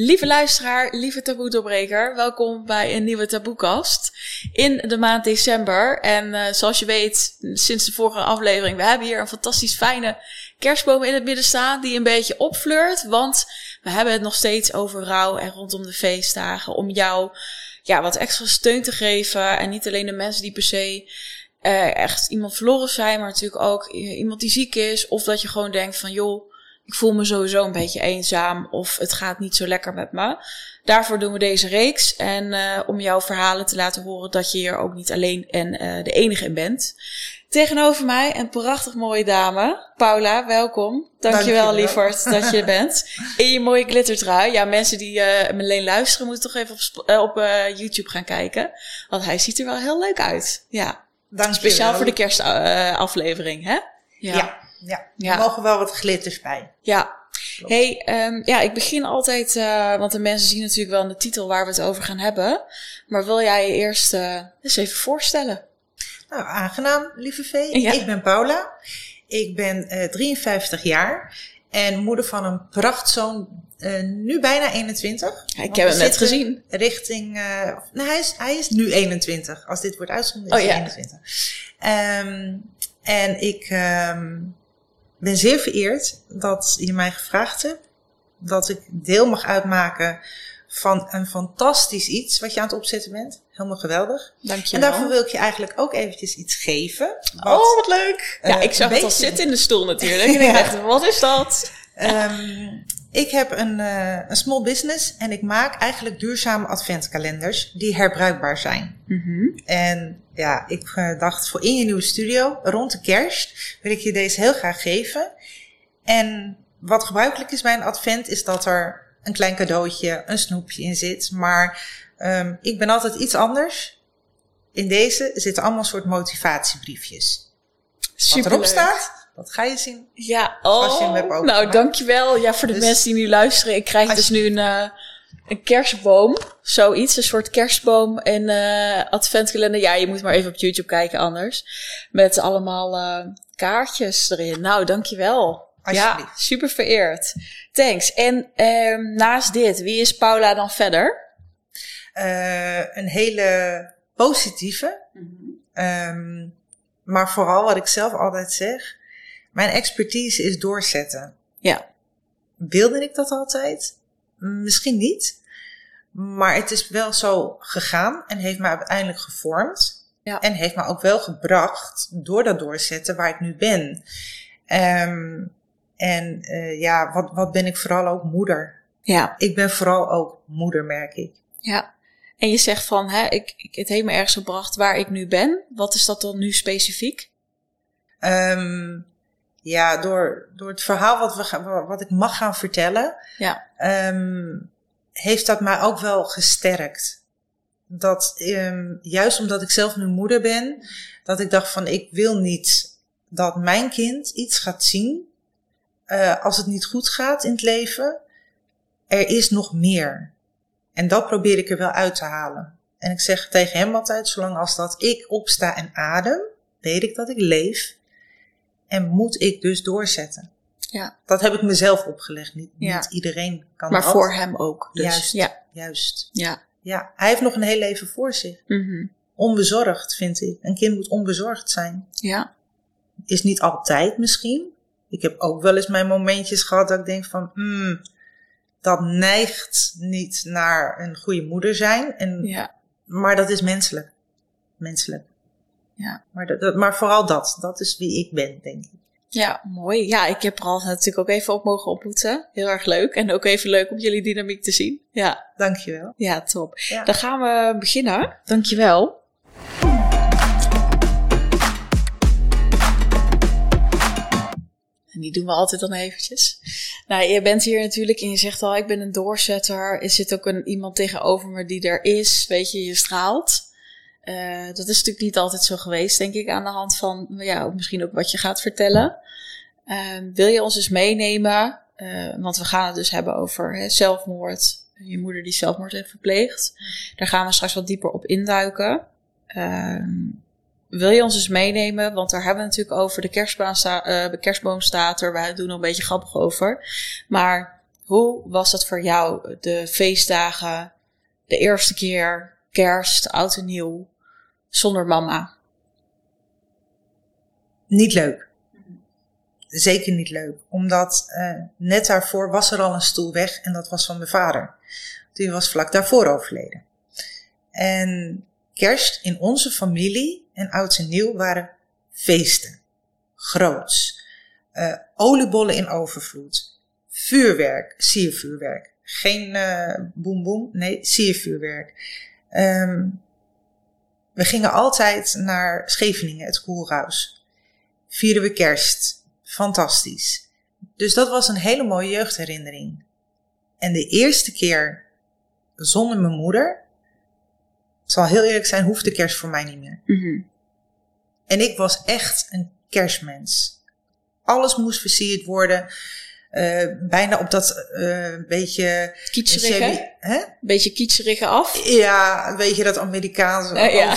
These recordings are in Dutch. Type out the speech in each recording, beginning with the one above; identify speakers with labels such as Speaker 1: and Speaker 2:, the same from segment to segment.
Speaker 1: Lieve luisteraar, lieve taboe-doorbreker, welkom bij een nieuwe taboekast in de maand december. En uh, zoals je weet, sinds de vorige aflevering, we hebben hier een fantastisch fijne kerstboom in het midden staan die een beetje opfleurt. Want we hebben het nog steeds over rouw en rondom de feestdagen om jou ja, wat extra steun te geven. En niet alleen de mensen die per se echt iemand verloren zijn, maar natuurlijk ook iemand die ziek is. Of dat je gewoon denkt van joh, ik voel me sowieso een beetje eenzaam of het gaat niet zo lekker met me. Daarvoor doen we deze reeks en uh, om jouw verhalen te laten horen dat je hier ook niet alleen en uh, de enige in bent. Tegenover mij een prachtig mooie dame. Paula, welkom. Dankjewel, Dankjewel. lieverd dat je er bent. In je mooie glittertrui. Ja, mensen die uh, me alleen luisteren moeten toch even op, op YouTube gaan kijken. Want hij ziet er wel heel leuk uit. Ja. Dankjewel. Speciaal voor de kerstaflevering, hè?
Speaker 2: ja. ja. Ja, er mogen wel wat glitters bij.
Speaker 1: Ja. Hey, um, ja, ik begin altijd, uh, want de mensen zien natuurlijk wel in de titel waar we het over gaan hebben. Maar wil jij je eerst uh, eens even voorstellen?
Speaker 2: Nou, aangenaam, lieve Vee. Ja. Ik ben Paula. Ik ben uh, eh, 53 jaar en moeder van een prachtzoon, nu bijna 21.
Speaker 1: Ja, ik heb hem net gezien.
Speaker 2: Richting, nou, hij is, hij is nu 21. Als dit wordt uitgezonden, is oh, hij ja. 21. Um, en ik um, ben zeer vereerd dat je mij gevraagd hebt. Dat ik deel mag uitmaken van een fantastisch iets wat je aan het opzetten bent. Helemaal geweldig.
Speaker 1: Dank je
Speaker 2: En daarvoor wil ik je eigenlijk ook eventjes iets geven.
Speaker 1: Wat, oh, wat leuk. Uh, ja, ik zag het al zitten in de stoel natuurlijk. En ik dacht, wat is dat?
Speaker 2: Um, ik heb een, uh, een small business en ik maak eigenlijk duurzame adventkalenders die herbruikbaar zijn. Mm -hmm. En ja, ik uh, dacht voor in je nieuwe studio, rond de kerst, wil ik je deze heel graag geven. En wat gebruikelijk is bij een advent, is dat er een klein cadeautje, een snoepje in zit. Maar um, ik ben altijd iets anders. In deze zitten allemaal soort motivatiebriefjes. Super Wat erop staat, dat ga je zien.
Speaker 1: Ja, oh, als je hem hebt nou dankjewel. Ja, voor de dus, mensen die nu luisteren. Ik krijg dus nu een, uh, een kerstboom. Zoiets, een soort kerstboom en uh, adventkalender. Ja, je moet maar even op YouTube kijken anders. Met allemaal uh, kaartjes erin. Nou, dankjewel. Ja, super vereerd. Thanks. En um, naast dit, wie is Paula dan verder?
Speaker 2: een hele positieve. Mm -hmm. um, maar vooral wat ik zelf altijd zeg mijn expertise is doorzetten.
Speaker 1: Ja.
Speaker 2: Wilde ik dat altijd? Misschien niet. Maar het is wel zo gegaan en heeft me uiteindelijk gevormd. Ja. En heeft me ook wel gebracht door dat doorzetten waar ik nu ben. Um, en uh, ja, wat, wat ben ik vooral ook moeder.
Speaker 1: Ja.
Speaker 2: Ik ben vooral ook moeder, merk ik.
Speaker 1: Ja. En je zegt van, hè, ik, ik, het heeft me ergens gebracht waar ik nu ben. Wat is dat dan nu specifiek?
Speaker 2: Um, ja, door, door het verhaal wat, we, wat ik mag gaan vertellen,
Speaker 1: ja.
Speaker 2: Um, heeft dat mij ook wel gesterkt. Dat um, juist omdat ik zelf nu moeder ben, dat ik dacht van ik wil niet dat mijn kind iets gaat zien uh, als het niet goed gaat in het leven. Er is nog meer. En dat probeer ik er wel uit te halen. En ik zeg tegen hem altijd, zolang als dat ik opsta en adem, weet ik dat ik leef en moet ik dus doorzetten.
Speaker 1: Ja.
Speaker 2: Dat heb ik mezelf opgelegd. Niet, niet iedereen kan
Speaker 1: maar dat. Maar voor hem ook. Dus.
Speaker 2: Juist.
Speaker 1: Ja.
Speaker 2: Juist.
Speaker 1: Ja.
Speaker 2: Ja. Hij heeft nog een heel leven voor zich.
Speaker 1: Mm
Speaker 2: Onbezorgd, vind ik. Een kind moet onbezorgd zijn.
Speaker 1: Ja.
Speaker 2: Is niet altijd misschien. Ik heb ook wel eens mijn momentjes gehad dat ik denk van, hmm, dat neigt niet naar een goede moeder zijn. En,
Speaker 1: ja.
Speaker 2: Maar dat is menselijk. Menselijk.
Speaker 1: Ja.
Speaker 2: Maar, dat, maar vooral dat. Dat is wie ik ben, denk ik.
Speaker 1: Ja, mooi. Ja, ik heb Ralf natuurlijk ook even op mogen ontmoeten. Heel erg leuk. En ook even leuk om jullie dynamiek te zien. Ja.
Speaker 2: Dankjewel.
Speaker 1: Ja, top. Dan gaan we beginnen. Dankjewel. En die doen we altijd dan eventjes. Nou, je bent hier natuurlijk en je zegt al, ik ben een doorzetter. Er zit ook een, iemand tegenover me die er is. Weet je, je straalt. Uh, dat is natuurlijk niet altijd zo geweest, denk ik, aan de hand van ja, misschien ook wat je gaat vertellen. Uh, wil je ons eens meenemen? Uh, want we gaan het dus hebben over hè, zelfmoord. Je moeder die zelfmoord heeft verpleegd. Daar gaan we straks wat dieper op induiken. Ehm, wil je ons eens meenemen? Want daar hebben we natuurlijk over. De, sta de kerstboom staat er. We doen er een beetje grappig over. Maar Hoe was dat voor jou, de feestdagen, de eerste keer, kerst, oud en nieuw, zonder mama?
Speaker 2: Niet leuk. Zeker niet leuk. Omdat uh, net daarvoor was er al een stoel weg en dat was van mijn vader. Die was vlak daarvoor overleden. En kerst in onze familie en oud en nieuw waren feesten. Groots. Uh, oliebollen in overvloed. Vuurwerk, siervuurwerk. Geen uh, nee, siervuurwerk. Um, we gingen altijd naar Scheveningen, het koelhuis. Vierden we kerst. Fantastisch. Dus dat was een hele mooie jeugdherinnering. En de eerste keer zonder mijn moeder, zal heel eerlijk zijn, hoefde kerst voor mij niet meer. Mm En ik was echt een kerstmens. Alles moest versierd worden. Uh, bijna op dat uh, beetje...
Speaker 1: Kietserige? Hè? Beetje kietserige af?
Speaker 2: Ja, weet je, dat Amerikaanse. Uh, ja.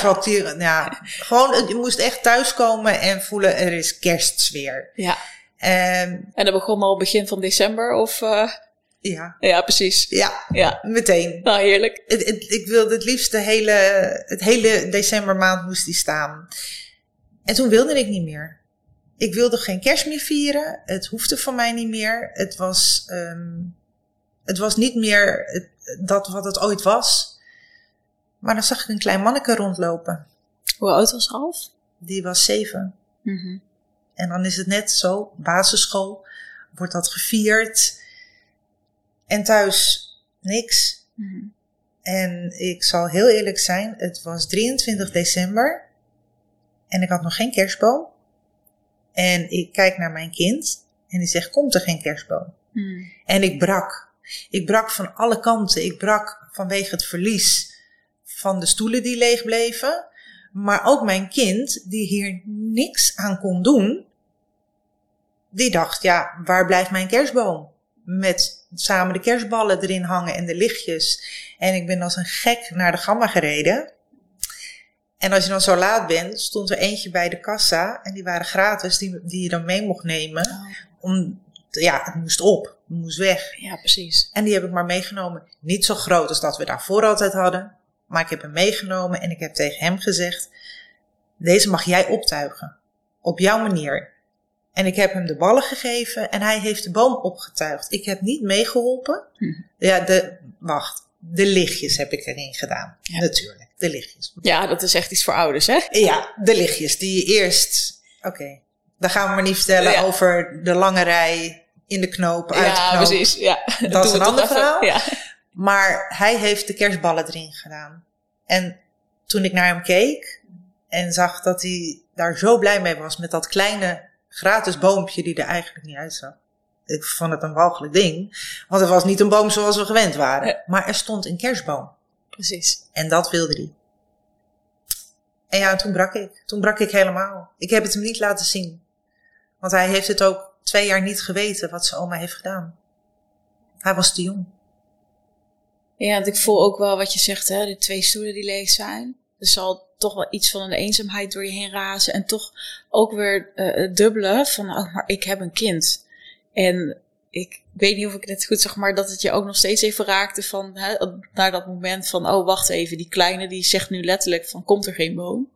Speaker 2: ja. Gewoon, je moest echt thuiskomen en voelen, er is kerstsfeer.
Speaker 1: Ja. En, en dat begon al begin van december? Of.
Speaker 2: Ja.
Speaker 1: Ja, precies.
Speaker 2: Ja, ja. meteen.
Speaker 1: Nou, heerlijk.
Speaker 2: Het, het, ik wilde het liefst de hele, het hele decembermaand moest die staan. En toen wilde ik niet meer. Ik wilde geen kerst meer vieren. Het hoefde van mij niet meer. Het was, um, het was niet meer het, dat wat het ooit was. Maar dan zag ik een klein manneke rondlopen.
Speaker 1: Hoe oud was Half?
Speaker 2: Die was zeven. Mm -hmm. En dan is het net zo, basisschool, wordt dat gevierd. En thuis niks. Mhm. En ik zal heel eerlijk zijn, het was 23 december en ik had nog geen kerstboom. En ik kijk naar mijn kind en die zegt, komt er geen kerstboom? Mhm. En ik brak. Ik brak van alle kanten. Ik brak vanwege het verlies van de stoelen die leeg bleven. Maar ook mijn kind, die hier niks aan kon doen, die dacht, ja, waar blijft mijn kerstboom? met samen de kerstballen erin hangen en de lichtjes. En ik ben als een gek naar de gamma gereden. En als je dan zo laat bent, stond er eentje bij de kassa. En die waren gratis, die, die je dan mee mocht nemen. Oh. Om, ja, het moest op. Het moest weg.
Speaker 1: Ja, precies.
Speaker 2: En die heb ik maar meegenomen. Niet zo groot als dat we daarvoor altijd hadden. Maar ik heb hem meegenomen en ik heb tegen hem gezegd: Deze mag jij optuigen. Op jouw manier. En ik heb hem de ballen gegeven en hij heeft de boom opgetuigd. Ik heb niet meegeholpen. Hm. Ja, de, wacht. De lichtjes heb ik erin gedaan. Natuurlijk, de lichtjes.
Speaker 1: Ja, dat is echt iets voor ouders, hè?
Speaker 2: Ja, de lichtjes die je eerst... Oké, okay. dan gaan we maar niet vertellen over de lange rij in de knoop, uit
Speaker 1: ja,
Speaker 2: de knoop.
Speaker 1: precies. Ja,
Speaker 2: Dat is een ander verhaal. Ja. Maar hij heeft de kerstballen erin gedaan. En toen ik naar hem keek en zag dat hij daar zo blij mee was met dat kleine gratis boompje die er eigenlijk niet uitzag. Ik vond het een walgelijk ding. Want het was niet een boom zoals we gewend waren. Maar er stond een kerstboom.
Speaker 1: Precies.
Speaker 2: En dat wilde hij. En ja, toen brak ik. Toen brak ik helemaal. Ik heb het hem niet laten zien. Want hij heeft het ook twee jaar niet geweten wat zijn oma heeft gedaan. Hij was te jong.
Speaker 1: Ja, want ik voel ook wel wat je zegt, hè, de twee stoelen die leeg zijn. Er zal toch wel iets van een eenzaamheid door je heen razen. En toch ook weer uh, dubbele van, oh, maar ik heb een kind. En ik weet niet of ik het goed zeg, maar dat het je ook nog steeds even raakte van, hè, naar dat moment van, oh, wacht even, die kleine die zegt nu letterlijk van, komt er geen boom?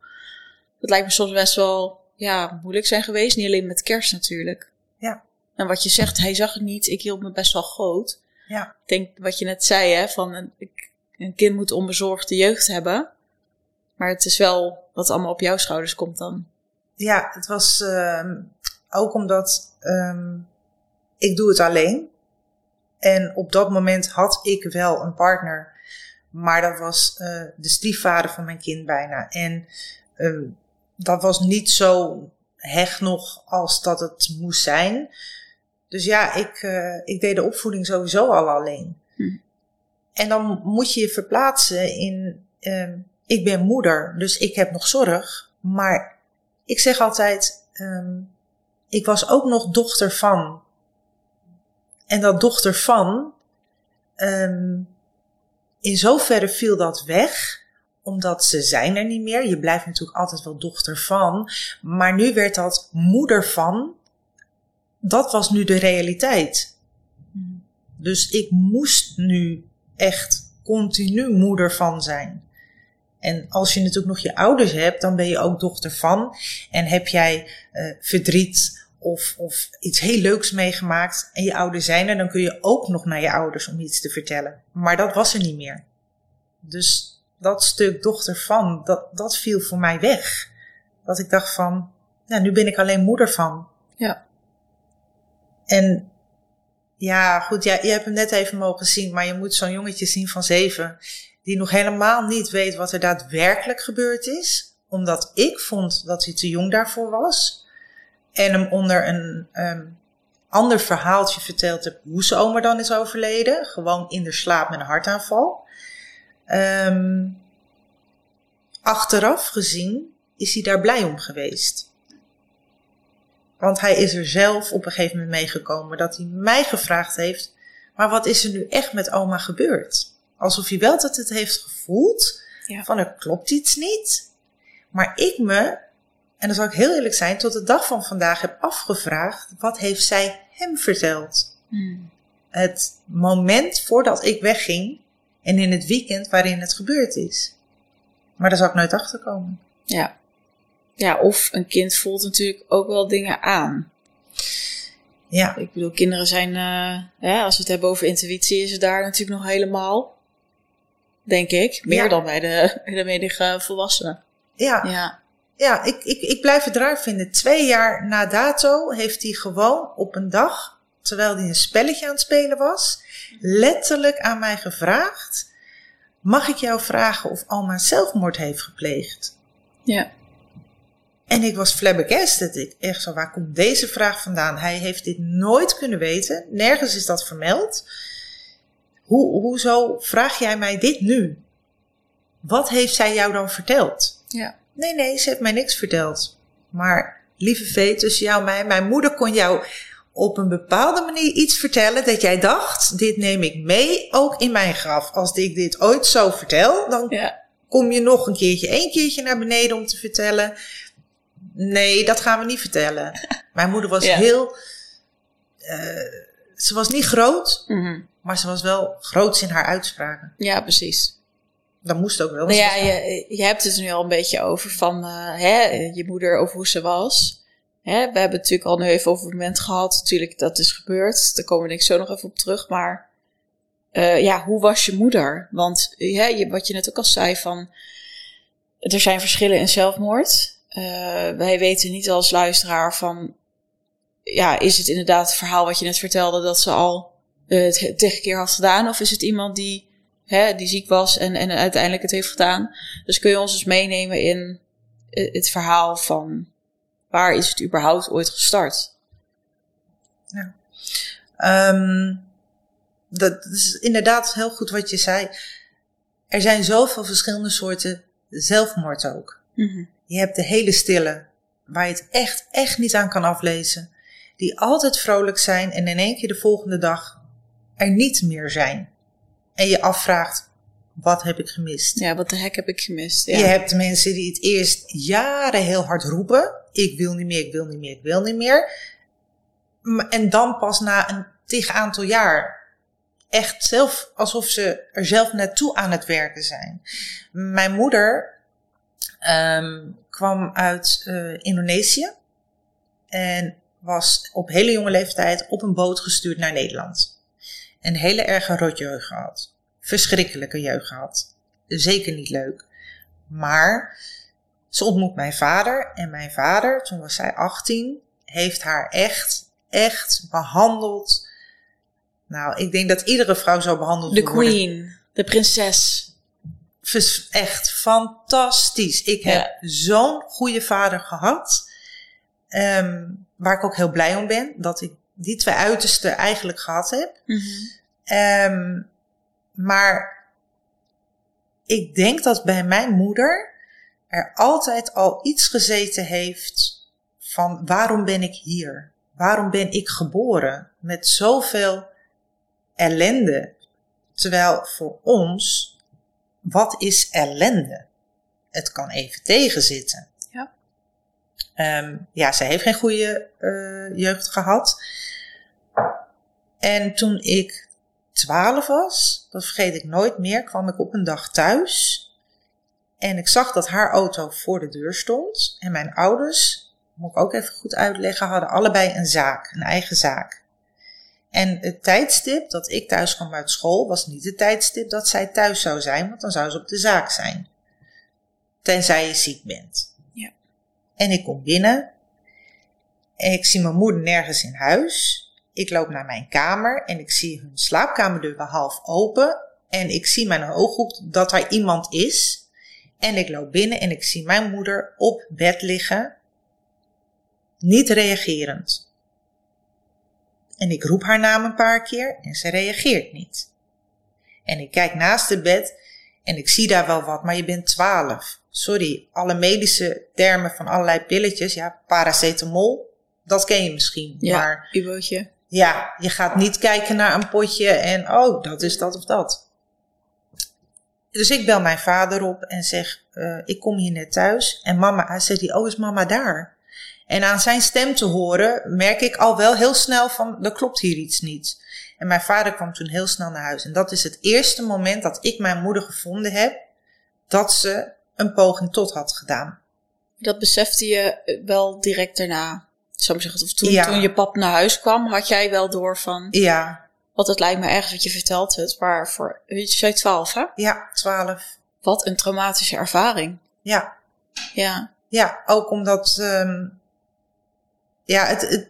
Speaker 1: Dat lijkt me soms best wel, ja, moeilijk zijn geweest. Niet alleen met kerst natuurlijk.
Speaker 2: Ja.
Speaker 1: En wat je zegt, hij zag het niet, ik hield me best wel groot.
Speaker 2: Ja.
Speaker 1: Ik denk wat je net zei, hè, van een, een kind moet onbezorgde jeugd hebben. Maar het is wel wat allemaal op jouw schouders komt dan.
Speaker 2: Ja, het was uh, ook omdat um, ik doe het alleen. En op dat moment had ik wel een partner. Maar dat was uh, de stiefvader van mijn kind bijna. En uh, dat was niet zo hecht nog als dat het moest zijn. Dus ja, ik, uh, ik deed de opvoeding sowieso al alleen. Hm. En dan moet je je verplaatsen in um, ik ben moeder, dus ik heb nog zorg. Maar ik zeg altijd, um, ik was ook nog dochter van. En dat dochter van, um, in zoverre viel dat weg, omdat ze zijn er niet meer. Je blijft natuurlijk altijd wel dochter van. Maar nu werd dat moeder van. Dat was nu de realiteit. Dus ik moest nu echt continu moeder van zijn. En als je natuurlijk nog je ouders hebt, dan ben je ook dochter van. En heb jij uh, verdriet of, of iets heel leuks meegemaakt en je ouders zijn er, dan kun je ook nog naar je ouders om iets te vertellen. Maar dat was er niet meer. Dus dat stuk dochter van, dat, dat viel voor mij weg. Dat ik dacht van, ja, nu ben ik alleen moeder van.
Speaker 1: Ja.
Speaker 2: En ja, goed, ja, je hebt hem net even mogen zien, maar je moet zo'n jongetje zien van zeven, die nog helemaal niet weet wat er daadwerkelijk gebeurd is, omdat ik vond dat hij te jong daarvoor was. En hem onder een um, ander verhaaltje verteld heb hoe zijn oma dan is overleden, gewoon in de slaap met een hartaanval. Um, achteraf gezien is hij daar blij om geweest. Want hij is er zelf op een gegeven moment meegekomen dat hij mij gevraagd heeft: Maar wat is er nu echt met oma gebeurd? Alsof hij wel dat het heeft gevoeld ja. van er klopt iets niet. Maar ik me, en dan zal ik heel eerlijk zijn, tot de dag van vandaag heb afgevraagd: wat heeft zij hem verteld? Hmm. Het moment voordat ik wegging en in het weekend waarin het gebeurd is. Maar daar zal ik nooit achter komen.
Speaker 1: Ja. Ja, of een kind voelt natuurlijk ook wel dingen aan.
Speaker 2: Ja.
Speaker 1: Ik bedoel, kinderen zijn, uh, als we het hebben over intuïtie, is het daar natuurlijk nog helemaal, denk ik, meer dan bij de, bij de medige volwassenen.
Speaker 2: Ja.
Speaker 1: Ja.
Speaker 2: Ja, ik, ik, ik blijf het raar vinden. Twee jaar na dato heeft hij gewoon op een dag, terwijl hij een spelletje aan het spelen was, letterlijk aan mij gevraagd: Mag ik jou vragen of Alma zelfmoord heeft gepleegd?
Speaker 1: Ja.
Speaker 2: En ik was flabbergasted. Ik echt zo, waar komt deze vraag vandaan? Hij heeft dit nooit kunnen weten. Nergens is dat vermeld. Hoe, hoezo vraag jij mij dit nu? Wat heeft zij jou dan verteld?
Speaker 1: Ja.
Speaker 2: Nee, nee, ze heeft mij niks verteld. Maar lieve vee, tussen jou en mij, mijn moeder kon jou op een bepaalde manier iets vertellen dat jij dacht, dit neem ik mee ook in mijn graf. Als ik dit ooit zo vertel, dan
Speaker 1: ja.
Speaker 2: kom je nog een keertje, één keertje naar beneden om te vertellen. Nee, dat gaan we niet vertellen. Mijn moeder was heel. Uh, ze was niet groot,
Speaker 1: mm -hmm.
Speaker 2: maar ze was wel groots in haar uitspraken.
Speaker 1: Ja, precies.
Speaker 2: Dat moest ook wel.
Speaker 1: Nou ja, je, je hebt het nu al een beetje over van uh, hè, je moeder, over hoe ze was. Hè, we hebben het natuurlijk al nu even over het moment gehad. Natuurlijk, dat is gebeurd. Daar komen we denk ik zo nog even op terug. Maar uh, ja, hoe was je moeder? Want hè, je, wat je net ook al zei van... Er zijn verschillen in zelfmoord. Uh, wij weten niet als luisteraar van, ja, is het inderdaad het verhaal wat je net vertelde dat ze al het tegen keer had gedaan? Of is het iemand die, hè, die ziek was en, en uiteindelijk het heeft gedaan? Dus kun je ons dus meenemen in uh, het verhaal van waar is het überhaupt ooit gestart?
Speaker 2: Ja. Um, dat is inderdaad heel goed wat je zei. Er zijn zoveel verschillende soorten zelfmoord ook.
Speaker 1: Mm -hmm.
Speaker 2: Je hebt de hele stille, waar je het echt, echt niet aan kan aflezen. Die altijd vrolijk zijn en in één keer de volgende dag er niet meer zijn. En je afvraagt, wat heb ik gemist?
Speaker 1: Ja, wat de hek heb ik gemist? Ja.
Speaker 2: Je hebt mensen die het eerst jaren heel hard roepen. Ik wil niet meer, ik wil niet meer, ik wil niet meer. En dan pas na een tig aantal jaar echt zelf, alsof ze er zelf naartoe aan het werken zijn. Mijn moeder um, kwam uit uh, Indonesië en was op hele jonge leeftijd op een boot gestuurd naar Nederland. Een hele erge rotjeugd gehad. Verschrikkelijke jeugd gehad. Zeker niet leuk. Maar ze ontmoet mijn vader en mijn vader, toen was zij 18, heeft haar echt, echt behandeld. Nou, ik denk dat iedere vrouw zo behandeld
Speaker 1: de
Speaker 2: wordt.
Speaker 1: De queen, de prinses
Speaker 2: echt fantastisch. Ik heb zo'n goede vader gehad. Um, waar ik ook heel blij om ben. Dat ik die twee uitersten eigenlijk gehad heb.
Speaker 1: Mm -hmm.
Speaker 2: um, maar ik denk dat bij mijn moeder er altijd al iets gezeten heeft van waarom ben ik hier? Waarom ben ik geboren met zoveel ellende? Terwijl voor ons wat is ellende? Het kan even tegenzitten.
Speaker 1: Ja.
Speaker 2: Um, ja, zij heeft geen goede uh, jeugd gehad. En toen ik 12 was, dat vergeet ik nooit meer, kwam ik op een dag thuis. En ik zag dat haar auto voor de deur stond. En mijn ouders, moet ik ook even goed uitleggen, hadden allebei een zaak, een eigen zaak. En het tijdstip dat ik thuis kwam uit school was niet het tijdstip dat zij thuis zou zijn, want dan zou ze op de zaak zijn. Tenzij je ziek bent.
Speaker 1: Ja.
Speaker 2: En ik kom binnen en ik zie mijn moeder nergens in huis. Ik loop naar mijn kamer en ik zie hun slaapkamerdeur half open. En ik zie mijn ooghoek dat er iemand is. En ik loop binnen en ik zie mijn moeder op bed liggen, niet reagerend. En ik roep haar naam een paar keer en ze reageert niet. En ik kijk naast het bed en ik zie daar wel wat, maar je bent 12. Sorry, alle medische termen van allerlei pilletjes, ja, paracetamol, dat ken je misschien.
Speaker 1: Ja,
Speaker 2: maar
Speaker 1: Ibootje.
Speaker 2: Ja, je gaat niet kijken naar een potje en oh, dat is dat of dat. Dus ik bel mijn vader op en zeg, eh, ik kom hier net thuis. En mama, hij zegt, oh, is mama daar? En aan zijn stem te horen, merk ik al wel heel snel van, er klopt hier iets niet. En mijn vader kwam toen heel snel naar huis. En dat is het eerste moment dat ik mijn moeder gevonden heb, dat ze een poging tot had gedaan.
Speaker 1: Dat besefte je wel direct daarna. Zou ik zeggen, of toen,
Speaker 2: Ja.
Speaker 1: toen je pap naar huis kwam, had jij wel door van.
Speaker 2: Ja,
Speaker 1: Want het lijkt me erg wat je vertelt het, maar voor. Je, zei 12, hè?
Speaker 2: ja, twaalf.
Speaker 1: Wat een traumatische ervaring.
Speaker 2: Ja,
Speaker 1: Ja.
Speaker 2: Ja, ook omdat. ehm, ja, het, het,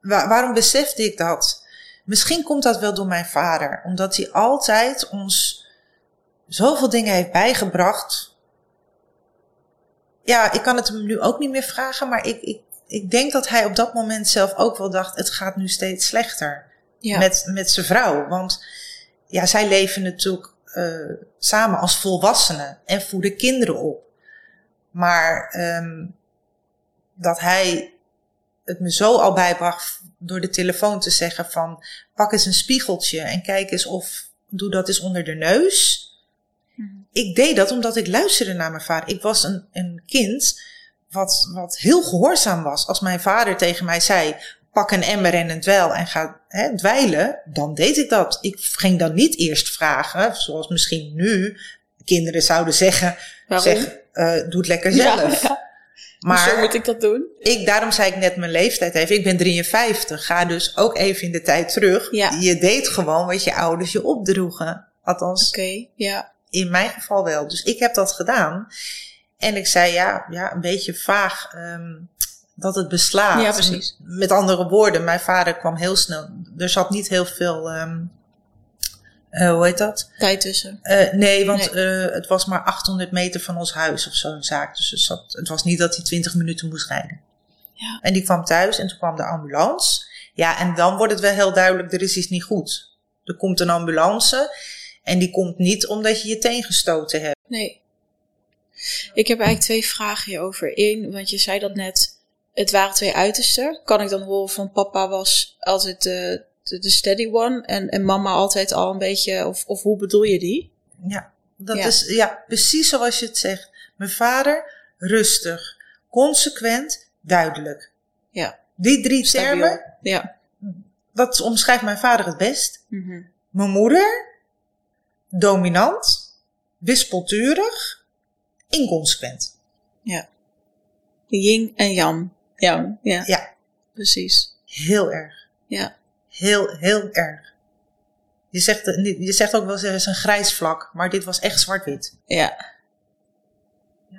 Speaker 2: wa- waarom besefte ik dat? Misschien komt dat wel door mijn vader, omdat hij altijd ons zoveel dingen heeft bijgebracht. Ja, ik kan het hem nu ook niet meer vragen, maar ik, ik, ik denk dat hij op dat moment zelf ook wel dacht: het gaat nu steeds slechter
Speaker 1: Ja.
Speaker 2: met, met zijn vrouw. Want ja, zij leven natuurlijk eh, samen als volwassenen en voeden kinderen op. Maar ehm, dat hij het me zo al bijbracht door de telefoon te zeggen van pak eens een spiegeltje en kijk eens of doe dat eens onder de neus.
Speaker 1: Mhm.
Speaker 2: Ik deed dat omdat ik luisterde naar mijn vader. Ik was een, een kind wat, wat heel gehoorzaam was. Als mijn vader tegen mij zei pak een emmer en een dweil en ga hè, dweilen, dan deed ik dat. Ik ging dan niet eerst vragen, zoals misschien nu kinderen zouden zeggen,
Speaker 1: Waarom?
Speaker 2: zeg, eh, doe het lekker zelf.
Speaker 1: ja.
Speaker 2: Maar
Speaker 1: Zo moet ik dat doen.
Speaker 2: ik, daarom zei ik net mijn leeftijd even. Ik ben 53. Ga dus ook even in de tijd terug.
Speaker 1: Ja.
Speaker 2: Je deed gewoon wat je ouders je opdroegen. Althans,
Speaker 1: Oké, ja.
Speaker 2: in mijn geval wel. Dus ik heb dat gedaan. En ik zei ja, ja een beetje vaag ehm, dat het beslaat.
Speaker 1: Ja, precies.
Speaker 2: Met andere woorden, mijn vader kwam heel snel. Er zat niet heel veel, ehm, eh, hoe heet dat?
Speaker 1: Tijd tussen.
Speaker 2: Eh, nee, want eh, het was maar 800 meter van ons huis of zo'n zaak. Dus het, zat, het was niet dat hij 20 minuten moest rijden.
Speaker 1: Ja.
Speaker 2: En die kwam thuis en toen kwam de ambulance. Ja, en dan wordt het wel heel duidelijk, er is iets niet goed. Er komt een ambulance en die komt niet omdat je je teen gestoten hebt.
Speaker 1: Nee. Ik heb eigenlijk twee vragen hierover. Eén, want je zei dat net, het waren twee uitersten. Kan ik dan horen van papa was altijd de, de, de steady one en, en mama altijd al een beetje, of, of hoe bedoel je die?
Speaker 2: Ja, dat
Speaker 1: Ja.
Speaker 2: is ja, precies zoals je het zegt. Mijn vader, rustig, consequent, duidelijk.
Speaker 1: Ja.
Speaker 2: Die drie
Speaker 1: Stabiel.
Speaker 2: termen,
Speaker 1: Ja.
Speaker 2: dat omschrijft mijn vader het best.
Speaker 1: Mhm.
Speaker 2: Mijn moeder, dominant, wispelturig, inconsequent.
Speaker 1: Ja. Yin en yang. Yang, ja,
Speaker 2: Ja,
Speaker 1: precies.
Speaker 2: heel erg.
Speaker 1: Ja.
Speaker 2: Heel, heel erg. Je zegt, je zegt ook wel eens er is een grijs vlak, maar dit was echt zwart-wit.
Speaker 1: Ja.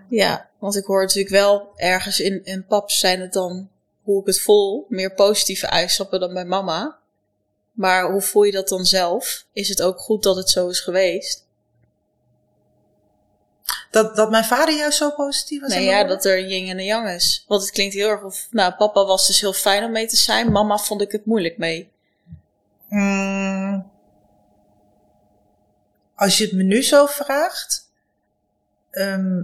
Speaker 1: Ja, want ik hoor natuurlijk wel ergens in, in paps zijn het dan, hoe ik het voel, meer positieve eigenschappen dan bij mama. Maar hoe voel je dat dan zelf? Is het ook goed dat het zo is geweest?
Speaker 2: Dat, dat mijn vader juist zo positief was.
Speaker 1: Nee, ja, dat er een yin en een yang is. Want het klinkt heel erg of, nou, papa was dus heel fijn om mee te zijn. Mama vond ik het moeilijk mee.
Speaker 2: Mm, als je het me nu zo vraagt, ehm,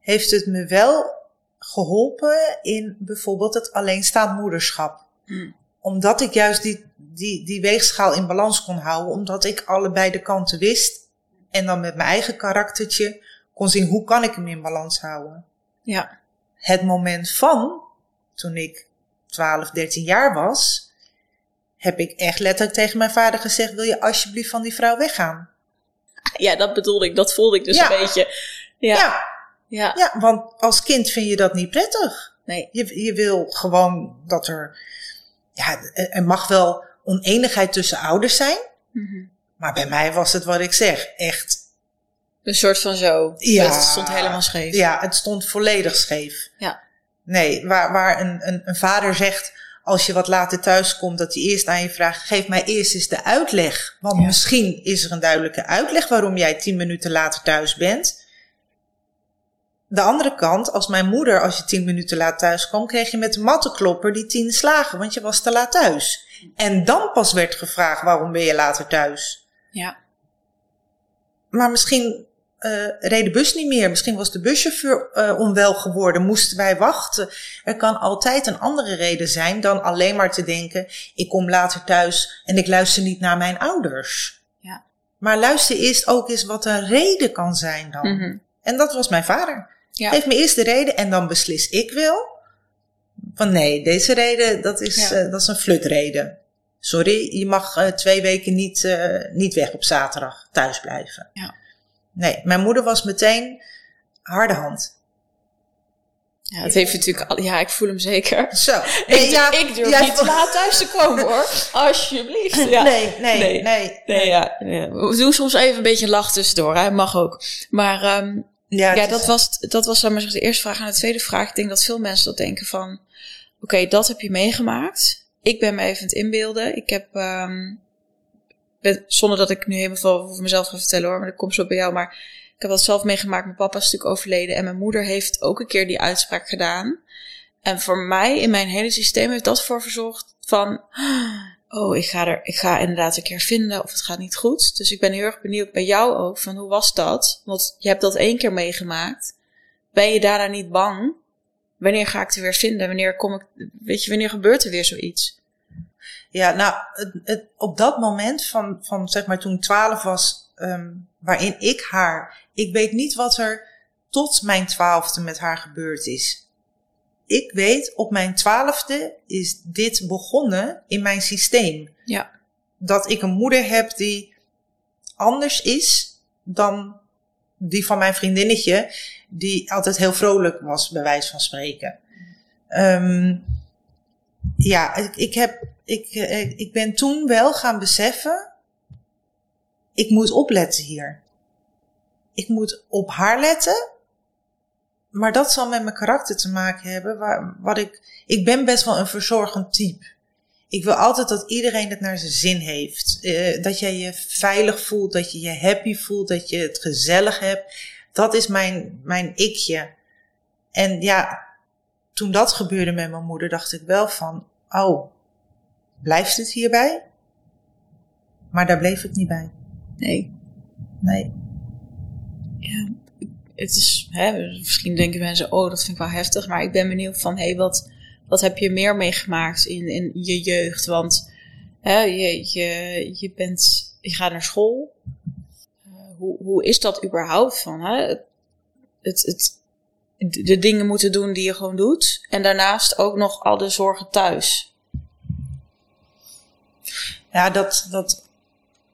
Speaker 2: heeft het me wel geholpen in bijvoorbeeld het alleenstaand moederschap.
Speaker 1: Mm.
Speaker 2: Omdat ik juist die, die, die weegschaal in balans kon houden, omdat ik allebei de kanten wist en dan met mijn eigen karaktertje kon zien hoe kan ik hem in balans houden.
Speaker 1: Ja.
Speaker 2: Het moment van, toen ik 12, 13 jaar was, heb ik echt letterlijk tegen mijn vader gezegd: Wil je alsjeblieft van die vrouw weggaan?
Speaker 1: Ja, dat bedoelde ik. Dat voelde ik dus
Speaker 2: Ja.
Speaker 1: een beetje. Ja.
Speaker 2: ja.
Speaker 1: Ja.
Speaker 2: Ja, want als kind vind je dat niet prettig.
Speaker 1: Nee.
Speaker 2: Je, je wil gewoon dat er. Ja, er mag wel oneenigheid tussen ouders zijn.
Speaker 1: Mhm.
Speaker 2: Maar bij mij was het wat ik zeg. Echt.
Speaker 1: Een soort van zo.
Speaker 2: Ja.
Speaker 1: Het stond helemaal scheef.
Speaker 2: Ja, het stond volledig scheef.
Speaker 1: Ja.
Speaker 2: Nee, waar, waar een, een, een vader zegt. Als je wat later thuis komt, dat hij eerst aan je vraagt: geef mij eerst eens de uitleg. Want
Speaker 1: Ja.
Speaker 2: misschien is er een duidelijke uitleg waarom jij tien minuten later thuis bent. De andere kant, als mijn moeder, als je tien minuten laat thuis kwam, kreeg je met de mattenklopper die tien slagen, want je was te laat thuis. En dan pas werd gevraagd: waarom ben je later thuis?
Speaker 1: Ja.
Speaker 2: Maar misschien eh, reed de bus niet meer. Misschien was de buschauffeur eh, onwel geworden. Moesten wij wachten. Er kan altijd een andere reden zijn dan alleen maar te denken: ik kom later thuis en ik luister niet naar mijn ouders.
Speaker 1: Ja.
Speaker 2: Maar luister eerst ook eens wat een reden kan zijn dan.
Speaker 1: Mhm.
Speaker 2: En dat was mijn vader.
Speaker 1: Ja.
Speaker 2: Geef me eerst de reden en dan beslis ik wel. Van nee, deze reden, dat is,
Speaker 1: Ja.
Speaker 2: eh, dat is een flutreden. Sorry, je mag eh, twee weken niet, eh, niet weg op zaterdag thuis blijven.
Speaker 1: Ja.
Speaker 2: Nee, mijn moeder was meteen harde hand.
Speaker 1: Ja, het heeft natuurlijk al, ja, ik voel hem zeker.
Speaker 2: Zo.
Speaker 1: Ik,
Speaker 2: Nee, ja,
Speaker 1: ik durf niet te laat thuis te komen hoor. Alsjeblieft. Ja.
Speaker 2: Nee, nee,
Speaker 1: Nee.
Speaker 2: nee.
Speaker 1: Nee, ja, ja. We doen soms even een beetje lach tussendoor. Hè? Mag ook. Maar ehm,
Speaker 2: Ja,
Speaker 1: dat
Speaker 2: is-
Speaker 1: was, dat was zeg maar, de eerste vraag. En de tweede vraag, ik denk dat veel mensen dat denken van... Oké, dat heb je meegemaakt. Ik ben me even aan het inbeelden. Ik heb, ben- zonder dat ik nu helemaal veel over mezelf ga vertellen hoor, maar dat komt zo bij jou. Maar ik heb dat zelf meegemaakt. Mijn papa is natuurlijk overleden. En mijn moeder heeft ook een keer die uitspraak gedaan. En voor mij, in mijn hele systeem, heeft dat voor verzorgd van... Oh, ik ga, er, ik ga inderdaad een keer vinden of het gaat niet goed. Dus ik ben heel erg benieuwd bij jou ook van hoe was dat? Want je hebt dat één keer meegemaakt. Ben je daarna niet bang? Wanneer ga ik het weer vinden? Wanneer kom ik, weet je, wanneer gebeurt er weer zoiets?
Speaker 2: Ja, nou, het, het, op dat moment van, van zeg maar toen ik 12 was, ehm, waarin ik haar, ik weet niet wat er tot mijn twaalfde met haar gebeurd is. Ik weet, op mijn twaalfde is dit begonnen in mijn systeem.
Speaker 1: Ja.
Speaker 2: Dat ik een moeder heb die anders is dan die van mijn vriendinnetje, die altijd heel vrolijk was, bij wijze van spreken. Ehm, ja, ik, ik, heb, ik, eh, ik ben toen wel gaan beseffen, ik moet opletten hier. Ik moet op haar letten, maar dat zal met mijn karakter te maken hebben. Waar, wat ik, ik ben best wel een verzorgend type. Ik wil altijd dat iedereen het naar zijn zin heeft. Eh, dat je je veilig voelt, dat je je happy voelt, dat je het gezellig hebt. Dat is mijn, mijn ikje. En ja, toen dat gebeurde met mijn moeder, dacht ik wel van, oh, blijft het hierbij? Maar daar bleef het niet bij.
Speaker 1: Nee.
Speaker 2: Nee.
Speaker 1: Ja, het is, hè, misschien denken mensen, oh, dat vind ik wel heftig. Maar ik ben benieuwd van, hé, hey, wat, wat heb je meer meegemaakt in, in je jeugd? Want hè, je, je, je, bent, je gaat naar school. Hoe, hoe is dat überhaupt? Van, hè? Het, het, de dingen moeten doen die je gewoon doet. En daarnaast ook nog al de zorgen thuis.
Speaker 2: Ja, dat, dat,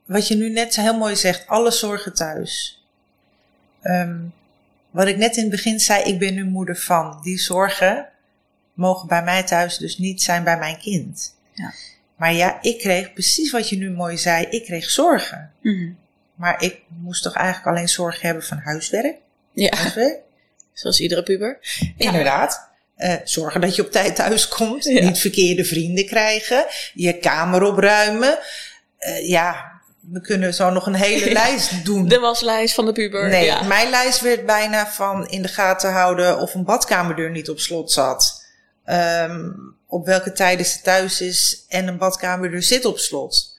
Speaker 2: wat je nu net heel mooi zegt, alle zorgen thuis. Um, wat ik net in het begin zei, ik ben nu moeder van. Die zorgen mogen bij mij thuis dus niet zijn bij mijn kind.
Speaker 1: Ja.
Speaker 2: Maar ja, ik kreeg precies wat je nu mooi zei, ik kreeg zorgen.
Speaker 1: Mm.
Speaker 2: Maar ik moest toch eigenlijk alleen zorgen hebben van huiswerk?
Speaker 1: Ja,
Speaker 2: Huiswerk?
Speaker 1: zoals iedere puber.
Speaker 2: Inderdaad. Uh, zorgen dat je op tijd thuis komt. Ja. Niet verkeerde vrienden krijgen. Je kamer opruimen. Uh, ja, we kunnen zo nog een hele ja. lijst doen.
Speaker 1: De waslijst van de puber.
Speaker 2: Nee,
Speaker 1: ja.
Speaker 2: mijn lijst werd bijna van in de gaten houden of een badkamerdeur niet op slot zat. Um, op welke tijden ze thuis is en een badkamerdeur zit op slot.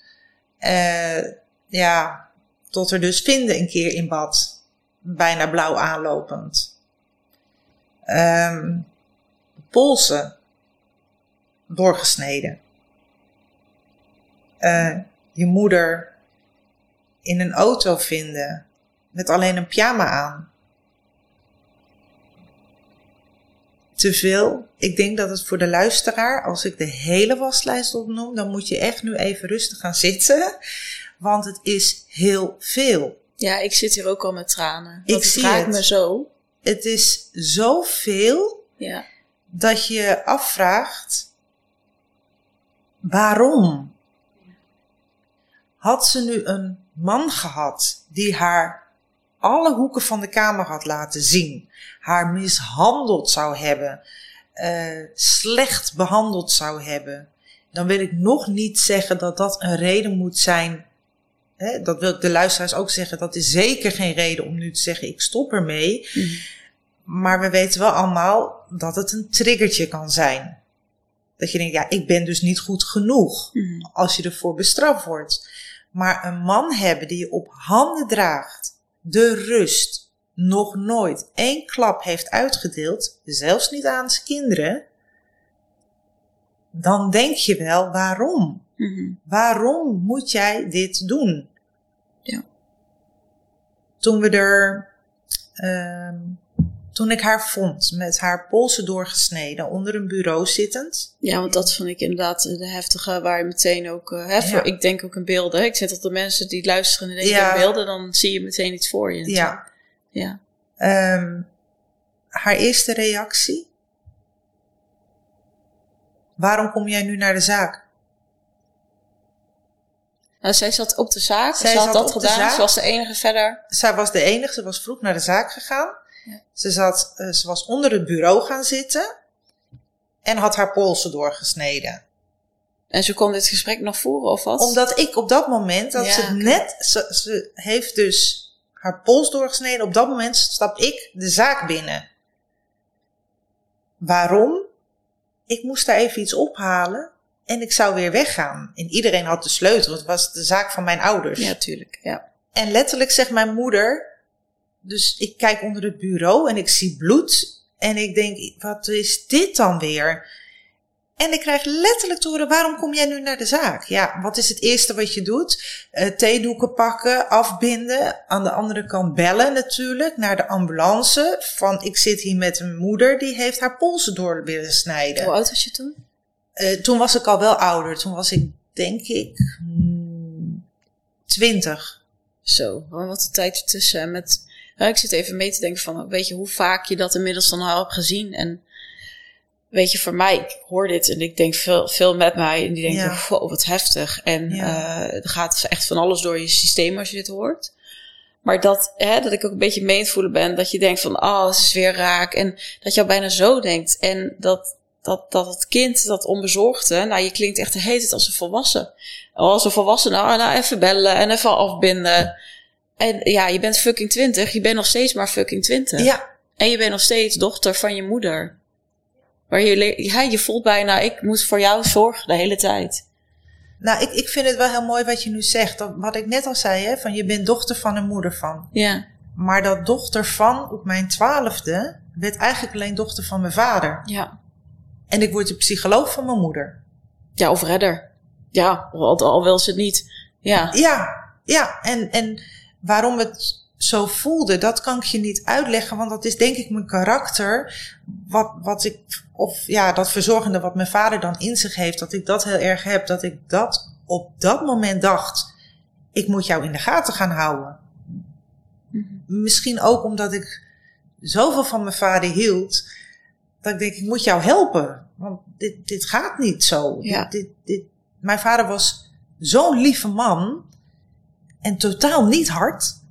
Speaker 2: Uh, ja, tot er dus vinden een keer in bad. Bijna blauw aanlopend. Um, polsen doorgesneden. Uh, je moeder in een auto vinden met alleen een pyjama aan. te veel. Ik denk dat het voor de luisteraar, als ik de hele waslijst opnoem, dan moet je echt nu even rustig gaan zitten. Want het is heel veel.
Speaker 1: Ja, ik zit hier ook al met tranen. Ik zie het me zo.
Speaker 2: Het is zoveel
Speaker 1: ja.
Speaker 2: dat je afvraagt: waarom? Had ze nu een man gehad die haar alle hoeken van de kamer had laten zien, haar mishandeld zou hebben, uh, slecht behandeld zou hebben, dan wil ik nog niet zeggen dat dat een reden moet zijn. Hè, dat wil ik de luisteraars ook zeggen. Dat is zeker geen reden om nu te zeggen: ik stop ermee. Mm. Maar we weten wel allemaal dat het een triggertje kan zijn. Dat je denkt: ja, ik ben dus niet goed genoeg. Mm. Als je ervoor bestraft wordt. Maar een man hebben die je op handen draagt, de rust, nog nooit één klap heeft uitgedeeld, zelfs niet aan zijn kinderen, dan denk je wel waarom? Mhm. Waarom moet jij dit doen? Toen we er, uh, toen ik haar vond met haar polsen doorgesneden onder een bureau zittend.
Speaker 1: Ja, want dat vond ik inderdaad de heftige waar je meteen ook, uh, ik denk ook in beelden. Ik zet dat de mensen die luisteren en denken in beelden, dan zie je meteen iets voor je.
Speaker 2: Ja.
Speaker 1: Ja.
Speaker 2: Um, haar eerste reactie. Waarom kom jij nu naar de zaak?
Speaker 1: Nou, zij zat op de zaak. Zij ze had dat gedaan. Ze was de enige verder.
Speaker 2: Zij was de enige. Ze was vroeg naar de zaak gegaan. Ja. Ze, zat, uh, ze was onder het bureau gaan zitten. En had haar polsen doorgesneden.
Speaker 1: En ze kon dit gesprek nog voeren of wat?
Speaker 2: Omdat ik op dat moment, dat ja, ze net, ze, ze heeft dus haar pols doorgesneden. Op dat moment stap ik de zaak binnen. Waarom? Ik moest daar even iets ophalen en ik zou weer weggaan. En iedereen had de sleutel, het was de zaak van mijn ouders.
Speaker 1: Ja, tuurlijk. Ja.
Speaker 2: En letterlijk zegt mijn moeder, dus ik kijk onder het bureau en ik zie bloed. En ik denk, wat is dit dan weer? En ik krijg letterlijk te horen, waarom kom jij nu naar de zaak? Ja, wat is het eerste wat je doet? Uh, theedoeken pakken, afbinden. Aan de andere kant bellen natuurlijk naar de ambulance. Van, ik zit hier met een moeder, die heeft haar polsen door willen snijden.
Speaker 1: Hoe oud was je toen?
Speaker 2: Uh, toen was ik al wel ouder. Toen was ik, denk ik, hmm, twintig.
Speaker 1: Zo, wat een tijdje tussen. Met, ik zit even mee te denken van, weet je hoe vaak je dat inmiddels dan al hebt gezien en weet je, voor mij, ik hoor dit en ik denk veel, veel met mij. En die denken, ja. wow, wat heftig. En ja. uh, er gaat echt van alles door je systeem als je dit hoort. Maar dat, hè, dat ik ook een beetje mee voelen ben. Dat je denkt van, oh, het is weer raak. En dat je al bijna zo denkt. En dat, dat, dat het kind, dat onbezorgde, nou, je klinkt echt de hele tijd als een volwassen. Als een volwassen, nou, nou, even bellen en even afbinden. En ja, je bent fucking twintig. Je bent nog steeds maar fucking twintig.
Speaker 2: Ja.
Speaker 1: En je bent nog steeds dochter van je moeder. Waar je, ja, je voelt bijna, ik moet voor jou zorgen de hele tijd.
Speaker 2: Nou, ik, ik vind het wel heel mooi wat je nu zegt. Wat ik net al zei, hè, van je bent dochter van en moeder van.
Speaker 1: Ja.
Speaker 2: Maar dat dochter van op mijn twaalfde werd eigenlijk alleen dochter van mijn vader.
Speaker 1: Ja.
Speaker 2: En ik word de psycholoog van mijn moeder.
Speaker 1: Ja, of redder. Ja, al, al wil ze het niet. Ja.
Speaker 2: Ja, ja. En, en waarom het zo voelde, dat kan ik je niet uitleggen, want dat is denk ik mijn karakter. Wat, wat ik, of ja, dat verzorgende wat mijn vader dan in zich heeft, dat ik dat heel erg heb, dat ik dat op dat moment dacht, ik moet jou in de gaten gaan houden. Mhm. Misschien ook omdat ik zoveel van mijn vader hield, dat ik denk, ik moet jou helpen, want dit, dit gaat niet zo.
Speaker 1: Ja.
Speaker 2: Dit, dit, mijn vader was zo'n lieve man en totaal niet hard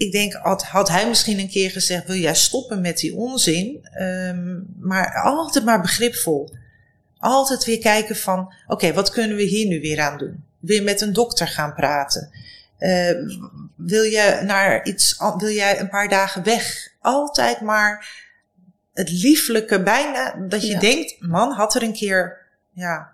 Speaker 2: ik denk, had, had hij misschien een keer gezegd: wil jij stoppen met die onzin? Um, maar altijd maar begripvol. Altijd weer kijken van: oké, okay, wat kunnen we hier nu weer aan doen? Weer met een dokter gaan praten. Uh, wil je naar iets, wil jij een paar dagen weg? Altijd maar het lieflijke, bijna dat je denkt: man, had er een keer, ja,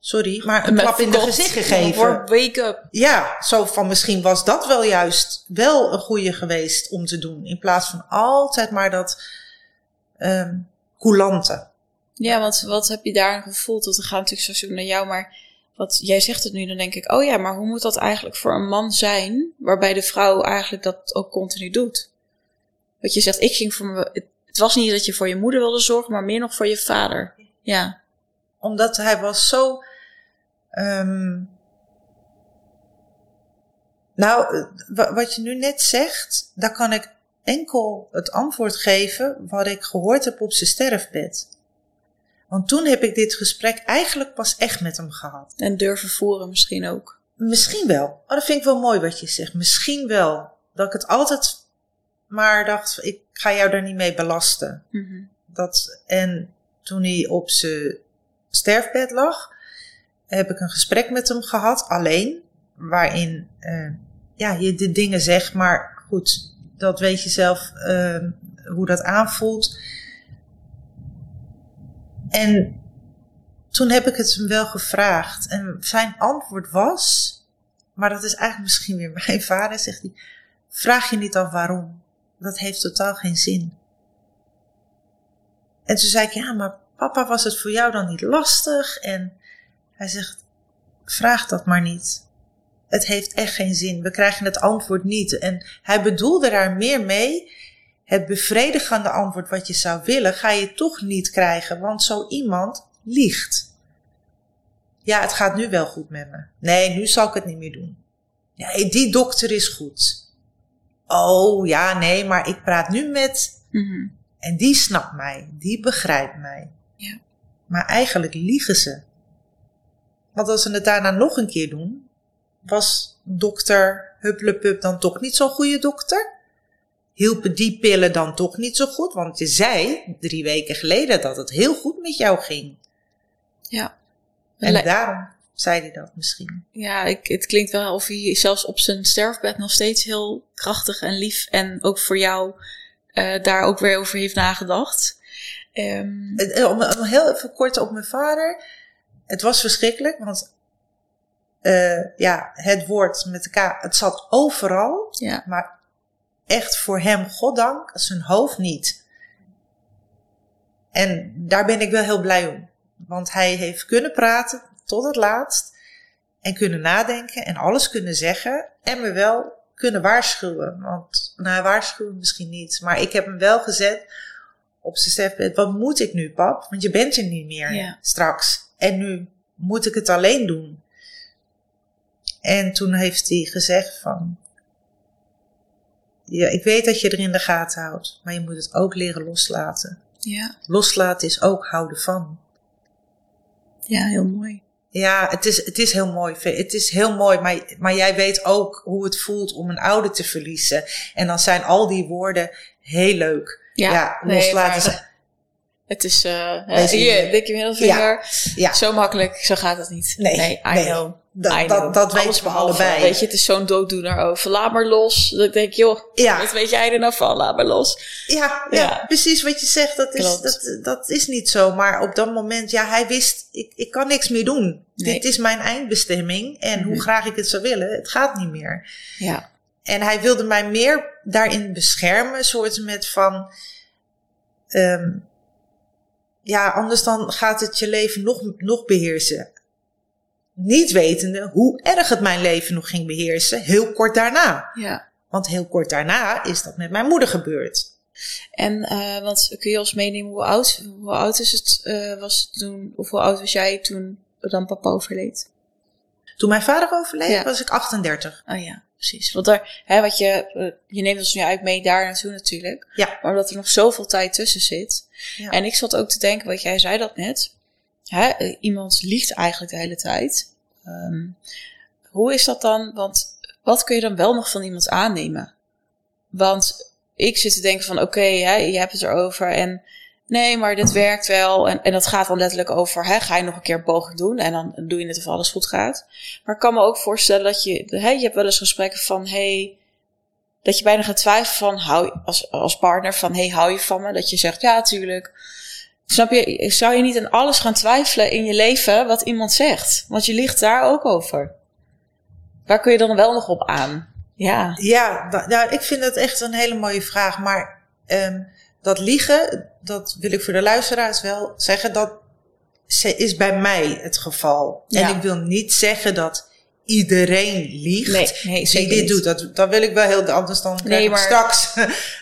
Speaker 2: sorry, maar een klap in de gezicht gegeven.
Speaker 1: Voor wake up.
Speaker 2: Ja, zo van misschien was dat wel juist wel een goede geweest om te doen. In plaats van altijd maar dat um, coulante.
Speaker 1: Ja, want wat heb je daar gevoeld? Dat er gaat natuurlijk zo naar jou, maar wat jij zegt het nu, dan denk ik, oh ja, maar hoe moet dat eigenlijk voor een man zijn, waarbij de vrouw eigenlijk dat ook continu doet? Wat je zegt, ik ging voor me, het was niet dat je voor je moeder wilde zorgen, maar meer nog voor je vader. Ja.
Speaker 2: Omdat hij was zo. ehm, nou, wa- wat je nu net zegt, daar kan ik enkel het antwoord geven wat ik gehoord heb op zijn sterfbed. Want toen heb ik dit gesprek eigenlijk pas echt met hem gehad.
Speaker 1: En durven voeren misschien ook.
Speaker 2: Misschien wel. Oh, dat vind ik wel mooi wat je zegt. Misschien wel. Dat ik het altijd maar dacht, ik ga jou daar niet mee belasten.
Speaker 1: Mhm.
Speaker 2: Dat, en toen hij op zijn sterfbed lag, heb ik een gesprek met hem gehad, alleen, waarin eh, ja, je de dingen zegt, maar goed, dat weet je zelf eh, hoe dat aanvoelt. En toen heb ik het hem wel gevraagd. En zijn antwoord was, maar dat is eigenlijk misschien weer mijn vader, zegt hij, vraag je niet af waarom. Dat heeft totaal geen zin. En toen zei ik, ja, maar papa, was het voor jou dan niet lastig? En hij zegt, vraag dat maar niet. Het heeft echt geen zin. We krijgen het antwoord niet. En hij bedoelde daar meer mee. Het bevredigende antwoord wat je zou willen, ga je toch niet krijgen, want zo iemand liegt. Ja, het gaat nu wel goed met me. Nee, nu zal ik het niet meer doen. Ja, die dokter is goed. Oh ja, nee, maar ik praat nu met
Speaker 1: Mhm.
Speaker 2: en die snapt mij, die begrijpt mij.
Speaker 1: Ja.
Speaker 2: Maar eigenlijk liegen ze. Want als ze het daarna nog een keer doen, was dokter Hupplepup dan toch niet zo'n goede dokter? Hielpen die pillen dan toch niet zo goed? Want je zei drie weken geleden dat het heel goed met jou ging.
Speaker 1: Ja.
Speaker 2: En
Speaker 1: Le-
Speaker 2: daarom zei hij dat misschien.
Speaker 1: Ja, ik, het klinkt wel of hij zelfs op zijn sterfbed nog steeds heel krachtig en lief en ook voor jou eh, daar ook weer over heeft nagedacht. Ehm,
Speaker 2: Eh, Om, om heel even kort op mijn vader. Het was verschrikkelijk, want eh, ja, het woord met elkaar, het zat overal.
Speaker 1: ja,
Speaker 2: Maar echt voor hem, goddank, zijn hoofd niet. En daar ben ik wel heel blij om. Want hij heeft kunnen praten tot het laatst. En kunnen nadenken en alles kunnen zeggen. En me wel kunnen waarschuwen. Want, nou, waarschuwen misschien niet. Maar ik heb hem wel gezet op zijn sterfbed. Wat moet ik nu, pap? Want je bent er niet meer
Speaker 1: Ja.
Speaker 2: straks. En nu moet ik het alleen doen. En toen heeft hij gezegd van... Ja, ik weet dat je er in de gaten houdt, maar je moet het ook leren loslaten.
Speaker 1: ja,
Speaker 2: Loslaten is ook houden van.
Speaker 1: ja, heel mooi.
Speaker 2: Ja, het is, het is heel mooi. Het is heel mooi, maar, maar jij weet ook hoe het voelt om een ouder te verliezen. En dan zijn al die woorden heel leuk. Ja,
Speaker 1: nee,
Speaker 2: is-
Speaker 1: Het is,
Speaker 2: Deze
Speaker 1: hier, dikke middelvinger.
Speaker 2: ja,
Speaker 1: Zo makkelijk, zo gaat het niet.
Speaker 2: Nee,
Speaker 1: I
Speaker 2: nee.
Speaker 1: know.
Speaker 2: Dat, dat, dat weten we
Speaker 1: behalve,
Speaker 2: allebei.
Speaker 1: Weet je, het is zo'n dooddoener over. Laat maar los. Dat ik denk, joh,
Speaker 2: Ja.
Speaker 1: wat weet jij er nou van? Laat maar los.
Speaker 2: Ja, ja,
Speaker 1: Ja.
Speaker 2: precies wat je zegt. Dat is,
Speaker 1: Klopt.
Speaker 2: dat, dat is niet zo. Maar op dat moment, ja, hij wist, ik, ik kan niks meer doen.
Speaker 1: Nee.
Speaker 2: Dit is mijn eindbestemming. En
Speaker 1: Mhm.
Speaker 2: hoe graag ik het zou willen, het gaat niet meer.
Speaker 1: Ja,
Speaker 2: En hij wilde mij meer daarin beschermen, soort met van. ehm, ja, anders dan gaat het je leven nog, nog beheersen. Niet wetende hoe erg het mijn leven nog ging beheersen, heel kort daarna.
Speaker 1: ja.
Speaker 2: Want heel kort daarna is dat met mijn moeder gebeurd.
Speaker 1: En, eh, want kun je ons meenemen hoe oud, hoe oud is het, eh, was het toen, of hoe oud was jij toen dan papa overleed?
Speaker 2: Toen mijn vader overleed,
Speaker 1: Ja.
Speaker 2: was ik 38.
Speaker 1: Oh ja, precies. Want daar, hè, wat je, eh, je neemt ons nu uit mee daar naartoe natuurlijk.
Speaker 2: Ja.
Speaker 1: Maar omdat er nog zoveel tijd tussen zit.
Speaker 2: Ja.
Speaker 1: En ik zat ook te denken, wat jij zei dat net. Hè, iemand liegt eigenlijk de hele tijd. Ehm, hoe is dat dan? Want wat kun je dan wel nog van iemand aannemen? Want ik zit te denken van, oké, hè, je hebt het erover en nee, maar dit werkt wel. En, en dat gaat dan letterlijk over, hè, ga je nog een keer een poging doen en dan doe je het of alles goed gaat. Maar ik kan me ook voorstellen dat je, hè, je hebt wel eens gesprekken van, hey, dat je bijna gaat twijfelen van, hou, als, als partner, van, hey, hou je van me? Dat je zegt, ja, tuurlijk. Snap je, zou je niet aan alles gaan twijfelen in je leven wat iemand zegt? Want je ligt daar ook over. Waar kun je dan wel nog op aan? Ja,
Speaker 2: Ja, ja, ik vind dat echt een hele mooie vraag. Maar ehm, dat liegen, dat wil ik voor de luisteraars wel zeggen, dat ze- is bij mij het geval.
Speaker 1: Ja.
Speaker 2: En ik wil niet zeggen dat iedereen liegt.
Speaker 1: Nee, nee
Speaker 2: die dit
Speaker 1: niet.
Speaker 2: doet. Dat, dat wil ik wel heel anders dan
Speaker 1: Nee, maar-
Speaker 2: straks.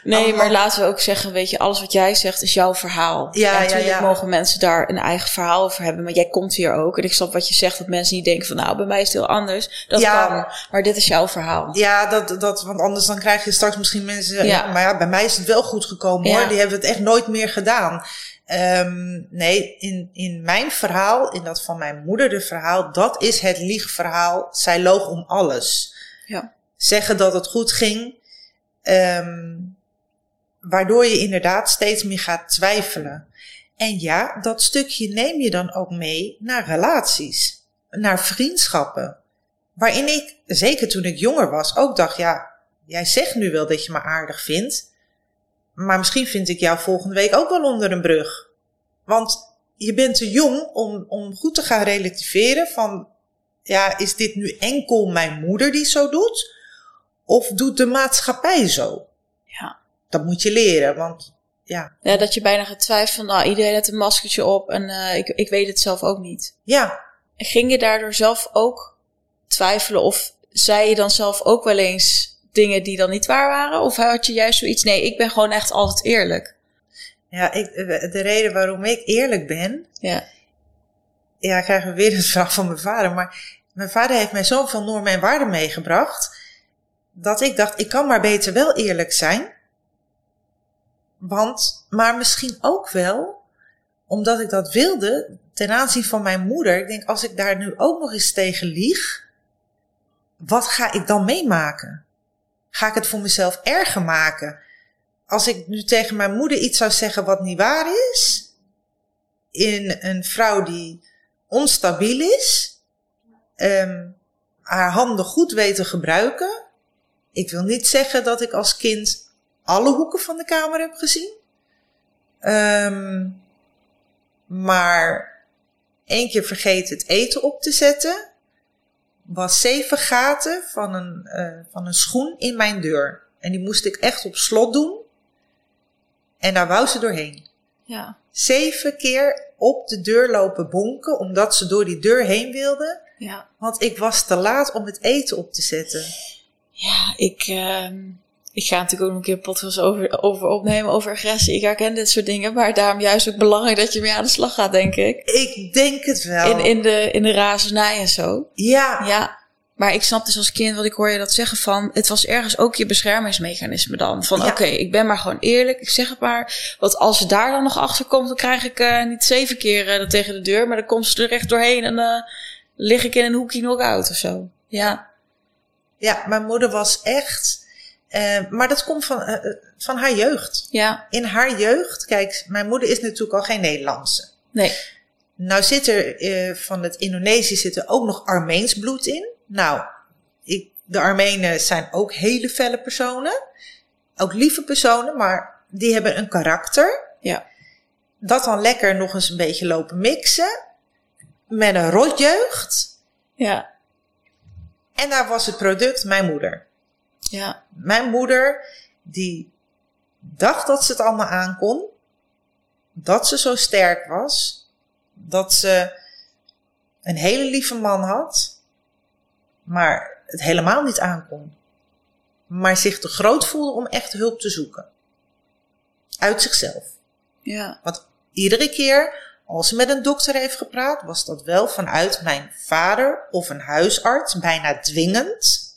Speaker 1: Nee,
Speaker 2: allemaal-
Speaker 1: maar laten we ook zeggen, weet je, alles wat jij zegt is jouw verhaal.
Speaker 2: Ja,
Speaker 1: en natuurlijk
Speaker 2: ja.
Speaker 1: mogen mensen daar een eigen verhaal over hebben. Maar jij komt hier ook. En ik snap wat je zegt, dat mensen niet denken van, nou, bij mij is het heel anders. Dat
Speaker 2: Ja.
Speaker 1: kan. Maar dit is jouw verhaal.
Speaker 2: Ja, dat, dat, want anders dan krijg je straks misschien mensen.
Speaker 1: Ja.
Speaker 2: Maar ja, bij mij is het wel goed gekomen hoor. Die hebben het echt nooit meer gedaan. Ehm, nee, in, in mijn verhaal, in dat van mijn moeder, de verhaal, dat is het liegverhaal. Zij loog om alles.
Speaker 1: Ja.
Speaker 2: Zeggen dat het goed ging, ehm, waardoor je inderdaad steeds meer gaat twijfelen. En ja, dat stukje neem je dan ook mee naar relaties, naar vriendschappen. Waarin ik, zeker toen ik jonger was, ook dacht: ja, jij zegt nu wel dat je me aardig vindt. Maar misschien vind ik jou volgende week ook wel onder een brug. Want je bent te jong om, om goed te gaan relativeren van, ja, is dit nu enkel mijn moeder die zo doet? Of doet de maatschappij zo?
Speaker 1: Ja.
Speaker 2: Dat moet je leren, want ja,
Speaker 1: Ja, dat je bijna gaat twijfelen van, nou, iedereen heeft een maskertje op. En eh, ik, ik weet het zelf ook niet.
Speaker 2: ja,
Speaker 1: Ging je daardoor zelf ook twijfelen? Of zei je dan zelf ook wel eens dingen die dan niet waar waren? Of had je juist zoiets, nee, ik ben gewoon echt altijd eerlijk.
Speaker 2: ja ik, de reden waarom ik eerlijk ben,
Speaker 1: Ja,
Speaker 2: ja, krijgen we weer het verhaal van mijn vader. Maar mijn vader heeft mij zoveel normen en waarden meegebracht. Dat ik dacht, ik kan maar beter wel eerlijk zijn. Want, maar misschien ook wel, omdat ik dat wilde, ten aanzien van mijn moeder. Ik denk, als ik daar nu ook nog eens tegen lieg, wat ga ik dan meemaken? Ga ik het voor mezelf erger maken? Als ik nu tegen mijn moeder iets zou zeggen wat niet waar is, in een vrouw die onstabiel is, ehm, haar handen goed weet te gebruiken. Ik wil niet zeggen dat ik als kind alle hoeken van de kamer heb gezien. Ehm, maar één keer vergeten het eten op te zetten. Was zeven gaten van een, eh, van een schoen in mijn deur. En die moest ik echt op slot doen. En daar wou ze doorheen
Speaker 1: ja,
Speaker 2: zeven keer op de deur lopen bonken, omdat ze door die deur heen wilde.
Speaker 1: ja.
Speaker 2: Want ik was te laat om het eten op te zetten.
Speaker 1: Ja, ik, ehm, ik ga natuurlijk ook nog een keer een podcast over, over opnemen over agressie. Ik herken dit soort dingen, maar daarom juist ook belangrijk dat je mee aan de slag gaat, denk ik.
Speaker 2: Ik denk het wel.
Speaker 1: In, in, de, in de razernij en zo.
Speaker 2: ja,
Speaker 1: Ja, maar ik snap dus als kind, wat ik hoor je dat zeggen van, het was ergens ook je beschermingsmechanisme dan. Van
Speaker 2: Ja.
Speaker 1: oké, ik ben maar gewoon eerlijk, ik zeg het maar. Want als ze daar dan nog achter komt, dan krijg ik eh, niet zeven keer eh, dat tegen de deur, maar dan komt ze er echt doorheen en eh lig ik in een hoekje knock-out of zo. Ja,
Speaker 2: ja, mijn moeder was echt. Eh, maar dat komt van, eh, eh, van haar jeugd.
Speaker 1: ja,
Speaker 2: In haar jeugd, kijk, mijn moeder is natuurlijk al geen Nederlandse.
Speaker 1: nee,
Speaker 2: Nou zit er van het Indonesië zit er ook nog Armeens bloed in. Nou, ik, de Armenen zijn ook hele felle personen. Ook lieve personen, maar die hebben een karakter.
Speaker 1: ja,
Speaker 2: Dat dan lekker nog eens een beetje lopen mixen. Met een rotjeugd.
Speaker 1: ja,
Speaker 2: En daar was het product mijn moeder.
Speaker 1: Ja,
Speaker 2: Mijn moeder, die dacht dat ze het allemaal aankon. Dat ze zo sterk was. Dat ze een hele lieve man had. Maar het helemaal niet aankon. Maar zich te groot voelde om echt hulp te zoeken. Uit zichzelf.
Speaker 1: ja,
Speaker 2: Want iedere keer als ze met een dokter heeft gepraat, was dat wel vanuit mijn vader of een huisarts, bijna dwingend.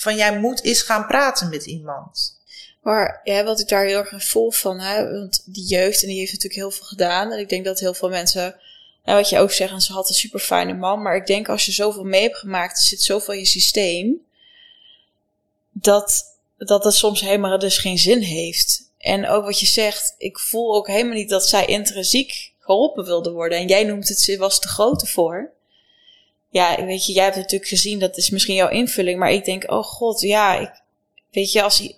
Speaker 2: Van jij moet eens gaan praten met iemand.
Speaker 1: Maar ja, wat ik daar heel erg voel van, hè, want die jeugd, en die heeft natuurlijk heel veel gedaan. En ik denk dat heel veel mensen, nou, wat je ook zegt, ze had een super fijne man. Maar ik denk als je zoveel mee hebt gemaakt, er zit zoveel in je systeem, dat, dat het soms helemaal dus geen zin heeft. En ook wat je zegt, ik voel ook helemaal niet dat zij intrinsiek geholpen wilde worden. En jij noemt het, ze was te groot ervoor. Ja, weet je, jij hebt het natuurlijk gezien, dat is misschien jouw invulling. Maar ik denk, oh god, ja, ik, weet je, als hij,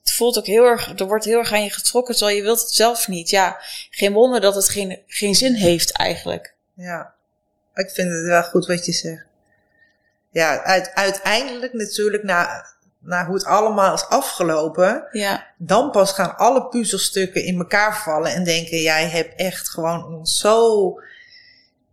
Speaker 1: het voelt ook heel erg, er wordt heel erg aan je getrokken, terwijl je wilt het zelf niet. Ja, geen wonder dat het geen, geen zin heeft eigenlijk.
Speaker 2: Ja, ik vind het wel goed wat je zegt. Ja, uit, uiteindelijk natuurlijk, na, na hoe het allemaal is afgelopen,
Speaker 1: Ja,
Speaker 2: dan pas gaan alle puzzelstukken in elkaar vallen en denken, jij hebt echt gewoon ons zo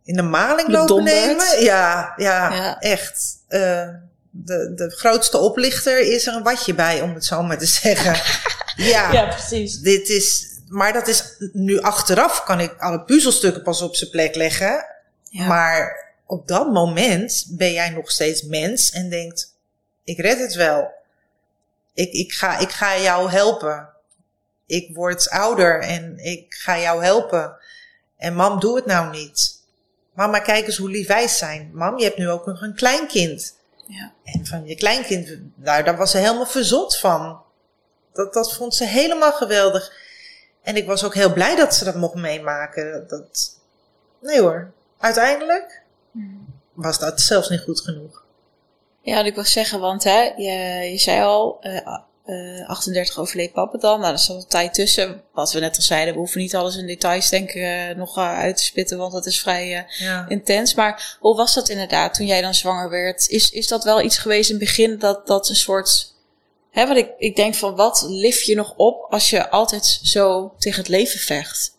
Speaker 2: in de maling lopen nemen. Ja, ja, echt. Uh, de, de grootste oplichter is er een watje bij, om het zo maar te zeggen.
Speaker 1: ja, ja, precies.
Speaker 2: Dit is, maar dat is nu achteraf kan ik alle puzzelstukken pas op zijn plek leggen. Ja. Maar op dat moment ben jij nog steeds mens en denkt: ik red het wel. Ik, ik, ga, ik ga jou helpen. Ik word ouder en ik ga jou helpen. En mam, doe het nou niet. Mama, kijk eens hoe lief wij zijn. Mam, je hebt nu ook nog een kleinkind. Ja. En van je kleinkind, nou, daar was ze helemaal verzot van. Dat, dat vond ze helemaal geweldig. En ik was ook heel blij dat ze dat mocht meemaken. Dat, nee hoor, uiteindelijk hmm. was dat zelfs niet goed genoeg.
Speaker 1: Ja, ik wil zeggen, want hè, je, je zei al, uh, uh, 38 overleed papa dan. Nou, er zat een tijd tussen. Wat we net al zeiden, we hoeven niet alles in details denk ik uh, nog uh, uit te spitten, want dat is vrij ja. intens. Maar hoe was dat inderdaad toen jij dan zwanger werd? Is, is dat wel iets geweest in het begin dat dat een soort... Hè, want ik, ik denk van, wat lift je nog op als je altijd zo tegen het leven vecht?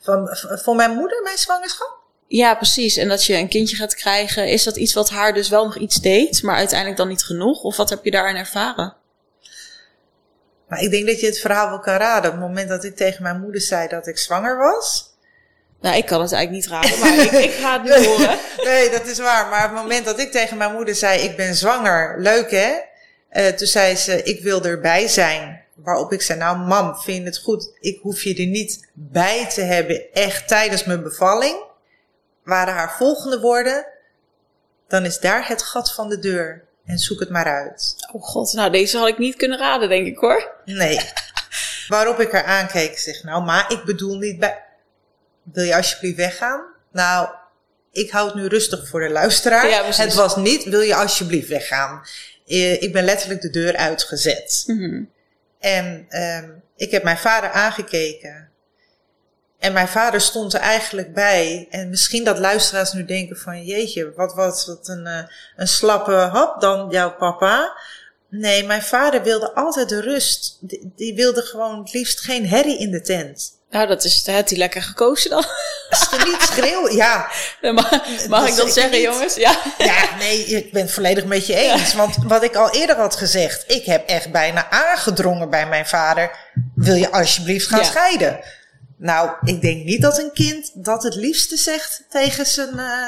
Speaker 2: Van, voor mijn moeder, mijn zwangerschap?
Speaker 1: Ja, precies. En dat je een kindje gaat krijgen, is dat iets wat haar dus wel nog iets deed, maar uiteindelijk dan niet genoeg? Of wat heb je daarin ervaren?
Speaker 2: Maar ik denk dat je het verhaal wel kan raden. Op het moment dat ik tegen mijn moeder zei dat ik zwanger was.
Speaker 1: Nou, ik kan het eigenlijk niet raden, maar ik, ik ga het nu horen.
Speaker 2: Nee, dat is waar. Maar op het moment dat ik tegen mijn moeder zei: Ik ben zwanger, leuk hè? Uh, toen zei ze: Ik wil erbij zijn. Waarop ik zei: Nou, mam, vind je het goed? Ik hoef je er niet bij te hebben, echt tijdens mijn bevalling waren haar volgende woorden: dan is daar het gat van de deur en zoek het maar uit.
Speaker 1: Oh god, nou deze had ik niet kunnen raden, denk ik hoor.
Speaker 2: Nee. Waarop ik haar aankeek zeg, nou, maar ik bedoel niet bij. Wil je alsjeblieft weggaan? Nou, ik hou het nu rustig voor de luisteraar. Ja, het was niet, wil je alsjeblieft weggaan? Eh, ik ben letterlijk de deur uitgezet. Mm En um, ik heb mijn vader aangekeken. En mijn vader stond er eigenlijk bij. En misschien dat luisteraars nu denken van jeetje, wat was wat een, uh, een slappe hap dan jouw papa. Nee, mijn vader wilde altijd de rust. Die, die wilde gewoon het liefst geen herrie in de tent.
Speaker 1: Nou, dat is, had hij lekker gekozen dan.
Speaker 2: Niet schreeuwen, ja.
Speaker 1: Mag, mag ik dat zeggen, jongens? Ja.
Speaker 2: ja, nee, ik ben het volledig met je eens. Want wat ik al eerder had gezegd, ik heb echt bijna aangedrongen bij mijn vader. Wil je alsjeblieft gaan scheiden? Nou, ik denk niet dat een kind dat het liefste zegt tegen zijn, uh,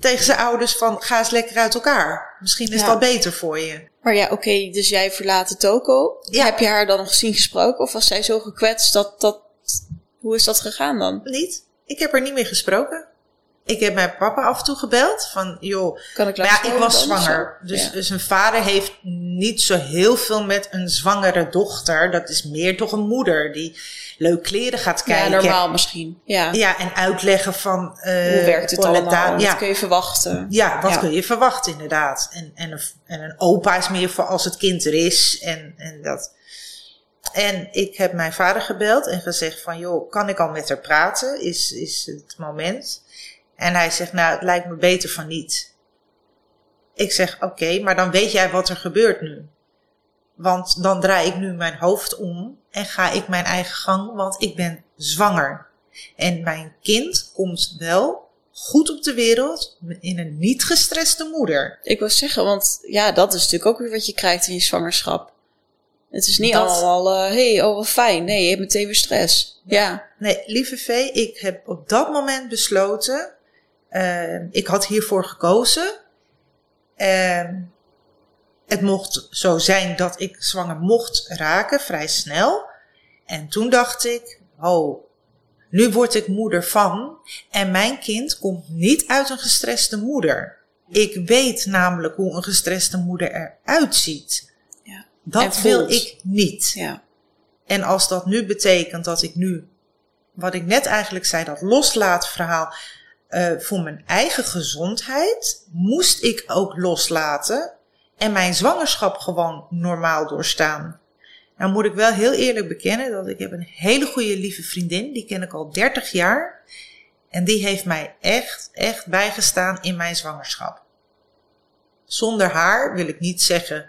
Speaker 2: tegen zijn ouders van ga eens lekker uit elkaar. Misschien is ja. dat beter voor je.
Speaker 1: Maar ja, oké, okay, dus jij verlaat de toko. Ja. Heb je haar dan nog gezien gesproken? Of was zij zo gekwetst dat, dat... Hoe is dat gegaan dan?
Speaker 2: Niet. Ik heb er niet meer gesproken. Ik heb mijn papa af en toe gebeld van, joh,
Speaker 1: kan ik
Speaker 2: ja, ik was zwanger. Dus, ja. dus een vader heeft niet zo heel veel met een zwangere dochter. Dat is meer toch een moeder die leuk kleren gaat kijken.
Speaker 1: Ja, normaal misschien. Ja,
Speaker 2: ja en uitleggen van... Uh,
Speaker 1: Hoe werkt het allemaal? Ja. Wat kun je verwachten?
Speaker 2: Ja, wat kun je verwachten inderdaad. En, en, een, en een opa is meer voor als het kind er is. En, en dat... En ik heb mijn vader gebeld en gezegd van, joh, kan ik al met haar praten? Is, is het moment? En hij zegt, nou, het lijkt me beter van niet. Ik zeg, oké, okay, maar dan weet jij wat er gebeurt nu. Want dan draai ik nu mijn hoofd om en ga ik mijn eigen gang, want ik ben zwanger. En mijn kind komt wel goed op de wereld in een niet gestreste moeder.
Speaker 1: Ik wil zeggen, want ja, dat is natuurlijk ook weer wat je krijgt in je zwangerschap. Het is niet dat... allemaal, uh, hey, oh wat fijn. Nee, je hebt meteen weer stress. Ja.
Speaker 2: Nee, lieve Vee, ik heb op dat moment besloten, uh, ik had hiervoor gekozen. Uh, het mocht zo zijn dat ik zwanger mocht raken, vrij snel. En toen dacht ik, oh, nu word ik moeder van en mijn kind komt niet uit een gestreste moeder. Ik weet namelijk hoe een gestreste moeder eruit ziet. Ja. Dat wil ik niet. Ja. En als dat nu betekent dat ik nu, wat ik net eigenlijk zei, dat loslaatverhaal, uh, voor mijn eigen gezondheid, moest ik ook loslaten en mijn zwangerschap gewoon normaal doorstaan. Nou moet ik wel heel eerlijk bekennen dat ik heb een hele goede lieve vriendin, die ken ik al 30 jaar. En die heeft mij echt, echt bijgestaan in mijn zwangerschap. Zonder haar wil ik niet zeggen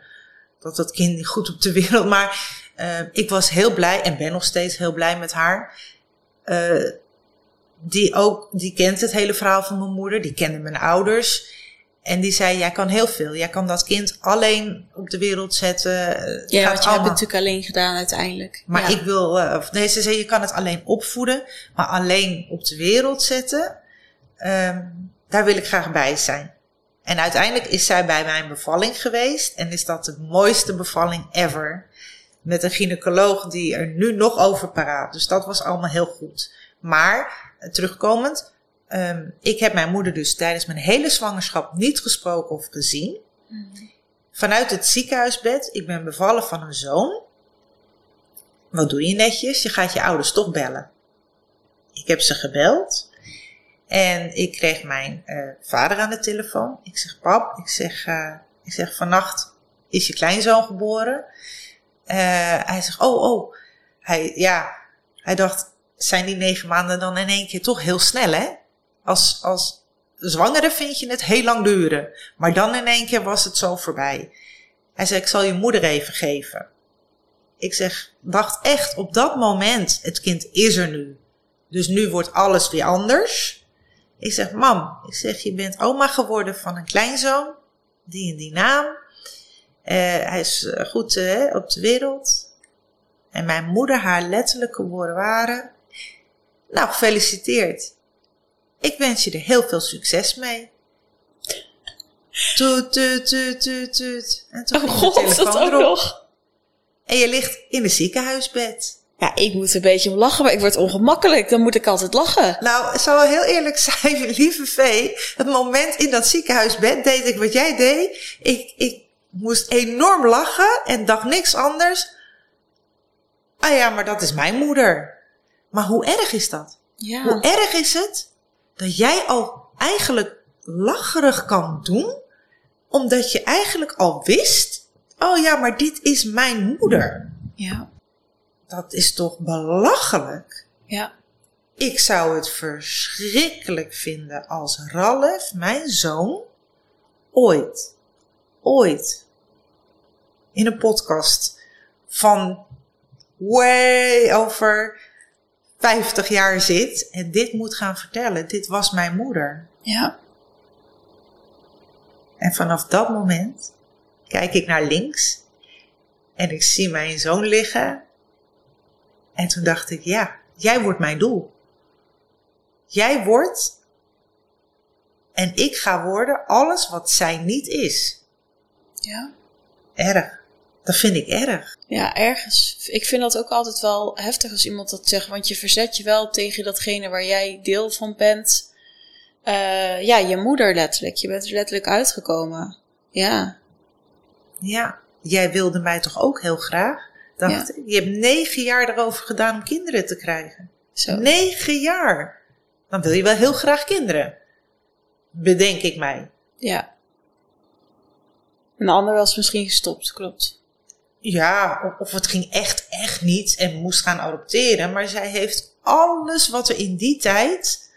Speaker 2: dat dat kind niet goed op de wereld, maar uh, ik was heel blij en ben nog steeds heel blij met haar. Uh, die ook, die kent het hele verhaal van mijn moeder, die kende mijn ouders. En die zei, jij kan heel veel. Jij kan dat kind alleen op de wereld zetten.
Speaker 1: Ja, want je hebt het natuurlijk alleen gedaan uiteindelijk.
Speaker 2: Maar ik wil, uh, of nee, ze zei, je kan het alleen opvoeden, maar alleen op de wereld zetten. Um, daar wil ik graag bij zijn. En uiteindelijk is zij bij mijn bevalling geweest. En is dat de mooiste bevalling ever. Met een gynaecoloog die er nu nog over paraat. Dus dat was allemaal heel goed. Maar, terugkomend, um, ik heb mijn moeder dus tijdens mijn hele zwangerschap niet gesproken of gezien. Vanuit het ziekenhuisbed, ik ben bevallen van een zoon. Wat doe je netjes? Je gaat je ouders toch bellen. Ik heb ze gebeld. En ik kreeg mijn uh, vader aan de telefoon. Ik zeg, pap, ik zeg, uh, ik zeg, vannacht is je kleinzoon geboren. Uh, hij zegt, oh, oh. Hij, ja, hij dacht, zijn die negen maanden dan in één keer toch heel snel, hè? Als, als zwangere vind je het heel lang duren. Maar dan in één keer was het zo voorbij. Hij zei, ik zal je moeder even geven. Ik zeg, wacht echt op dat moment. Het kind is er nu. Dus nu wordt alles weer anders. Ik zeg, mam, ik zeg, je bent oma geworden van een kleinzoon. Die en die naam. Uh, hij is eh, goed uh, op de wereld. En mijn moeder, haar letterlijke woorden waren. Nou, gefeliciteerd. Ik wens je er heel veel succes mee. Toet, toet, toet, toet, toet. En toen
Speaker 1: oh god, dat ook nog.
Speaker 2: En je ligt in een ziekenhuisbed.
Speaker 1: Ja, ik moet een beetje om lachen, maar ik word ongemakkelijk. Dan moet ik altijd lachen.
Speaker 2: Nou, ik zal heel eerlijk zijn, lieve Vee. Het moment in dat ziekenhuisbed deed ik wat jij deed. Ik, ik moest enorm lachen en dacht niks anders. Ah ja, maar dat is mijn moeder. Maar hoe erg is dat? Ja. Hoe erg is het dat jij al eigenlijk lacherig kan doen, omdat je eigenlijk al wist: oh ja, maar dit is mijn moeder.
Speaker 1: Ja
Speaker 2: dat is toch belachelijk?
Speaker 1: Ja.
Speaker 2: Ik zou het verschrikkelijk vinden als Ralf, mijn zoon, ooit, ooit in een podcast van way over 50 jaar zit en dit moet gaan vertellen. Dit was mijn moeder.
Speaker 1: Ja.
Speaker 2: En vanaf dat moment kijk ik naar links en ik zie mijn zoon liggen en toen dacht ik, ja, jij wordt mijn doel. Jij wordt en ik ga worden alles wat zij niet is.
Speaker 1: Ja.
Speaker 2: Erg. Dat vind ik erg.
Speaker 1: Ja, ergens. Ik vind dat ook altijd wel heftig als iemand dat zegt. Want je verzet je wel tegen datgene waar jij deel van bent. Uh, ja, je moeder letterlijk. Je bent er letterlijk uitgekomen. Ja.
Speaker 2: Ja, jij wilde mij toch ook heel graag? Dacht, Je hebt negen jaar erover gedaan om kinderen te krijgen.
Speaker 1: Zo.
Speaker 2: Negen jaar. Dan wil je wel heel graag kinderen. Bedenk ik mij.
Speaker 1: Ja. Een ander was misschien gestopt, klopt.
Speaker 2: Ja, of het ging echt, echt niet en moest gaan adopteren. Maar zij heeft alles wat er in die tijd,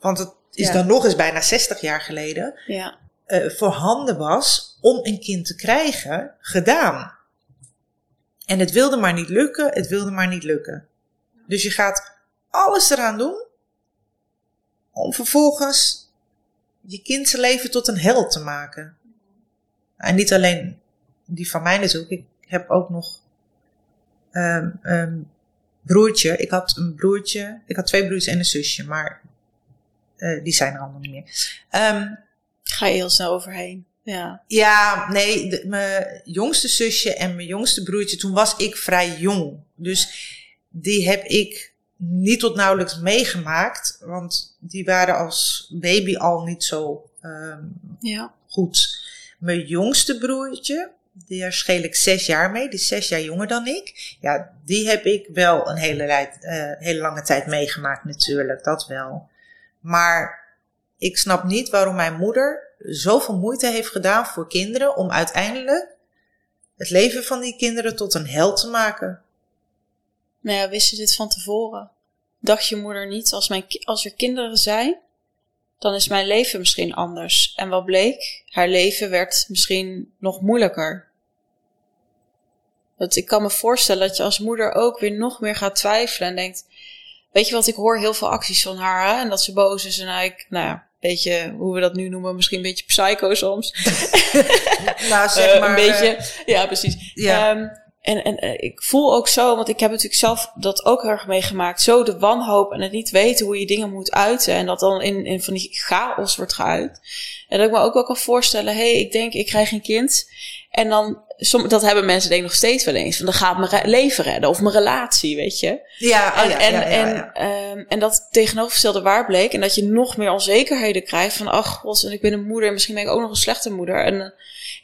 Speaker 2: want het is dan nog eens bijna 60 jaar geleden,
Speaker 1: ja.
Speaker 2: uh, voorhanden was om een kind te krijgen, gedaan. En het wilde maar niet lukken, het wilde maar niet lukken. Dus je gaat alles eraan doen om vervolgens je kind zijn leven tot een held te maken. En niet alleen die van mij natuurlijk, ik heb ook nog um, um, broertje. Ik had een broertje, ik had twee broers en een zusje, maar uh, die zijn er allemaal niet meer. Um,
Speaker 1: Ga je heel snel overheen. Ja,
Speaker 2: ja nee, mijn jongste zusje en mijn jongste broertje, toen was ik vrij jong. Dus die heb ik niet tot nauwelijks meegemaakt, want die waren als baby al niet zo um,
Speaker 1: ja.
Speaker 2: goed. Mijn jongste broertje, daar scheel ik zes jaar mee, die is zes jaar jonger dan ik. Ja, die heb ik wel een hele, uh, hele lange tijd meegemaakt natuurlijk, dat wel. Maar ik snap niet waarom mijn moeder zoveel moeite heeft gedaan voor kinderen om uiteindelijk het leven van die kinderen tot een held te maken.
Speaker 1: Nou ja, wist je dit van tevoren? Dacht je moeder niet, als, mijn, als er kinderen zijn, dan is mijn leven misschien anders. En wat bleek? Haar leven werd misschien nog moeilijker. Dat ik kan me voorstellen dat je als moeder ook weer nog meer gaat twijfelen en denkt: weet je wat, ik hoor heel veel acties van haar. Hè? En dat ze boos is en eigenlijk, nou ja, beetje, hoe we dat nu noemen, misschien een beetje psycho soms.
Speaker 2: nou, zeg maar.
Speaker 1: een beetje, ja, precies. Ja. Ehm, en, en uh, ik voel ook zo, want ik heb natuurlijk zelf dat ook erg meegemaakt. Zo de wanhoop en het niet weten hoe je dingen moet uiten. En dat dan in, in van die chaos wordt geuit. En dat ik me ook wel kan voorstellen, hé, hey, ik denk, ik krijg een kind. En dan, som, dat hebben mensen denk ik nog steeds wel eens. Van dan gaat mijn leven redden of mijn relatie, weet je.
Speaker 2: Ja,
Speaker 1: en,
Speaker 2: ja,
Speaker 1: en,
Speaker 2: ja, ja,
Speaker 1: en,
Speaker 2: ja.
Speaker 1: Um, en dat tegenovergestelde waar bleek. En dat je nog meer onzekerheden krijgt van, ach god, en ik ben een moeder. En misschien ben ik ook nog een slechte moeder. En,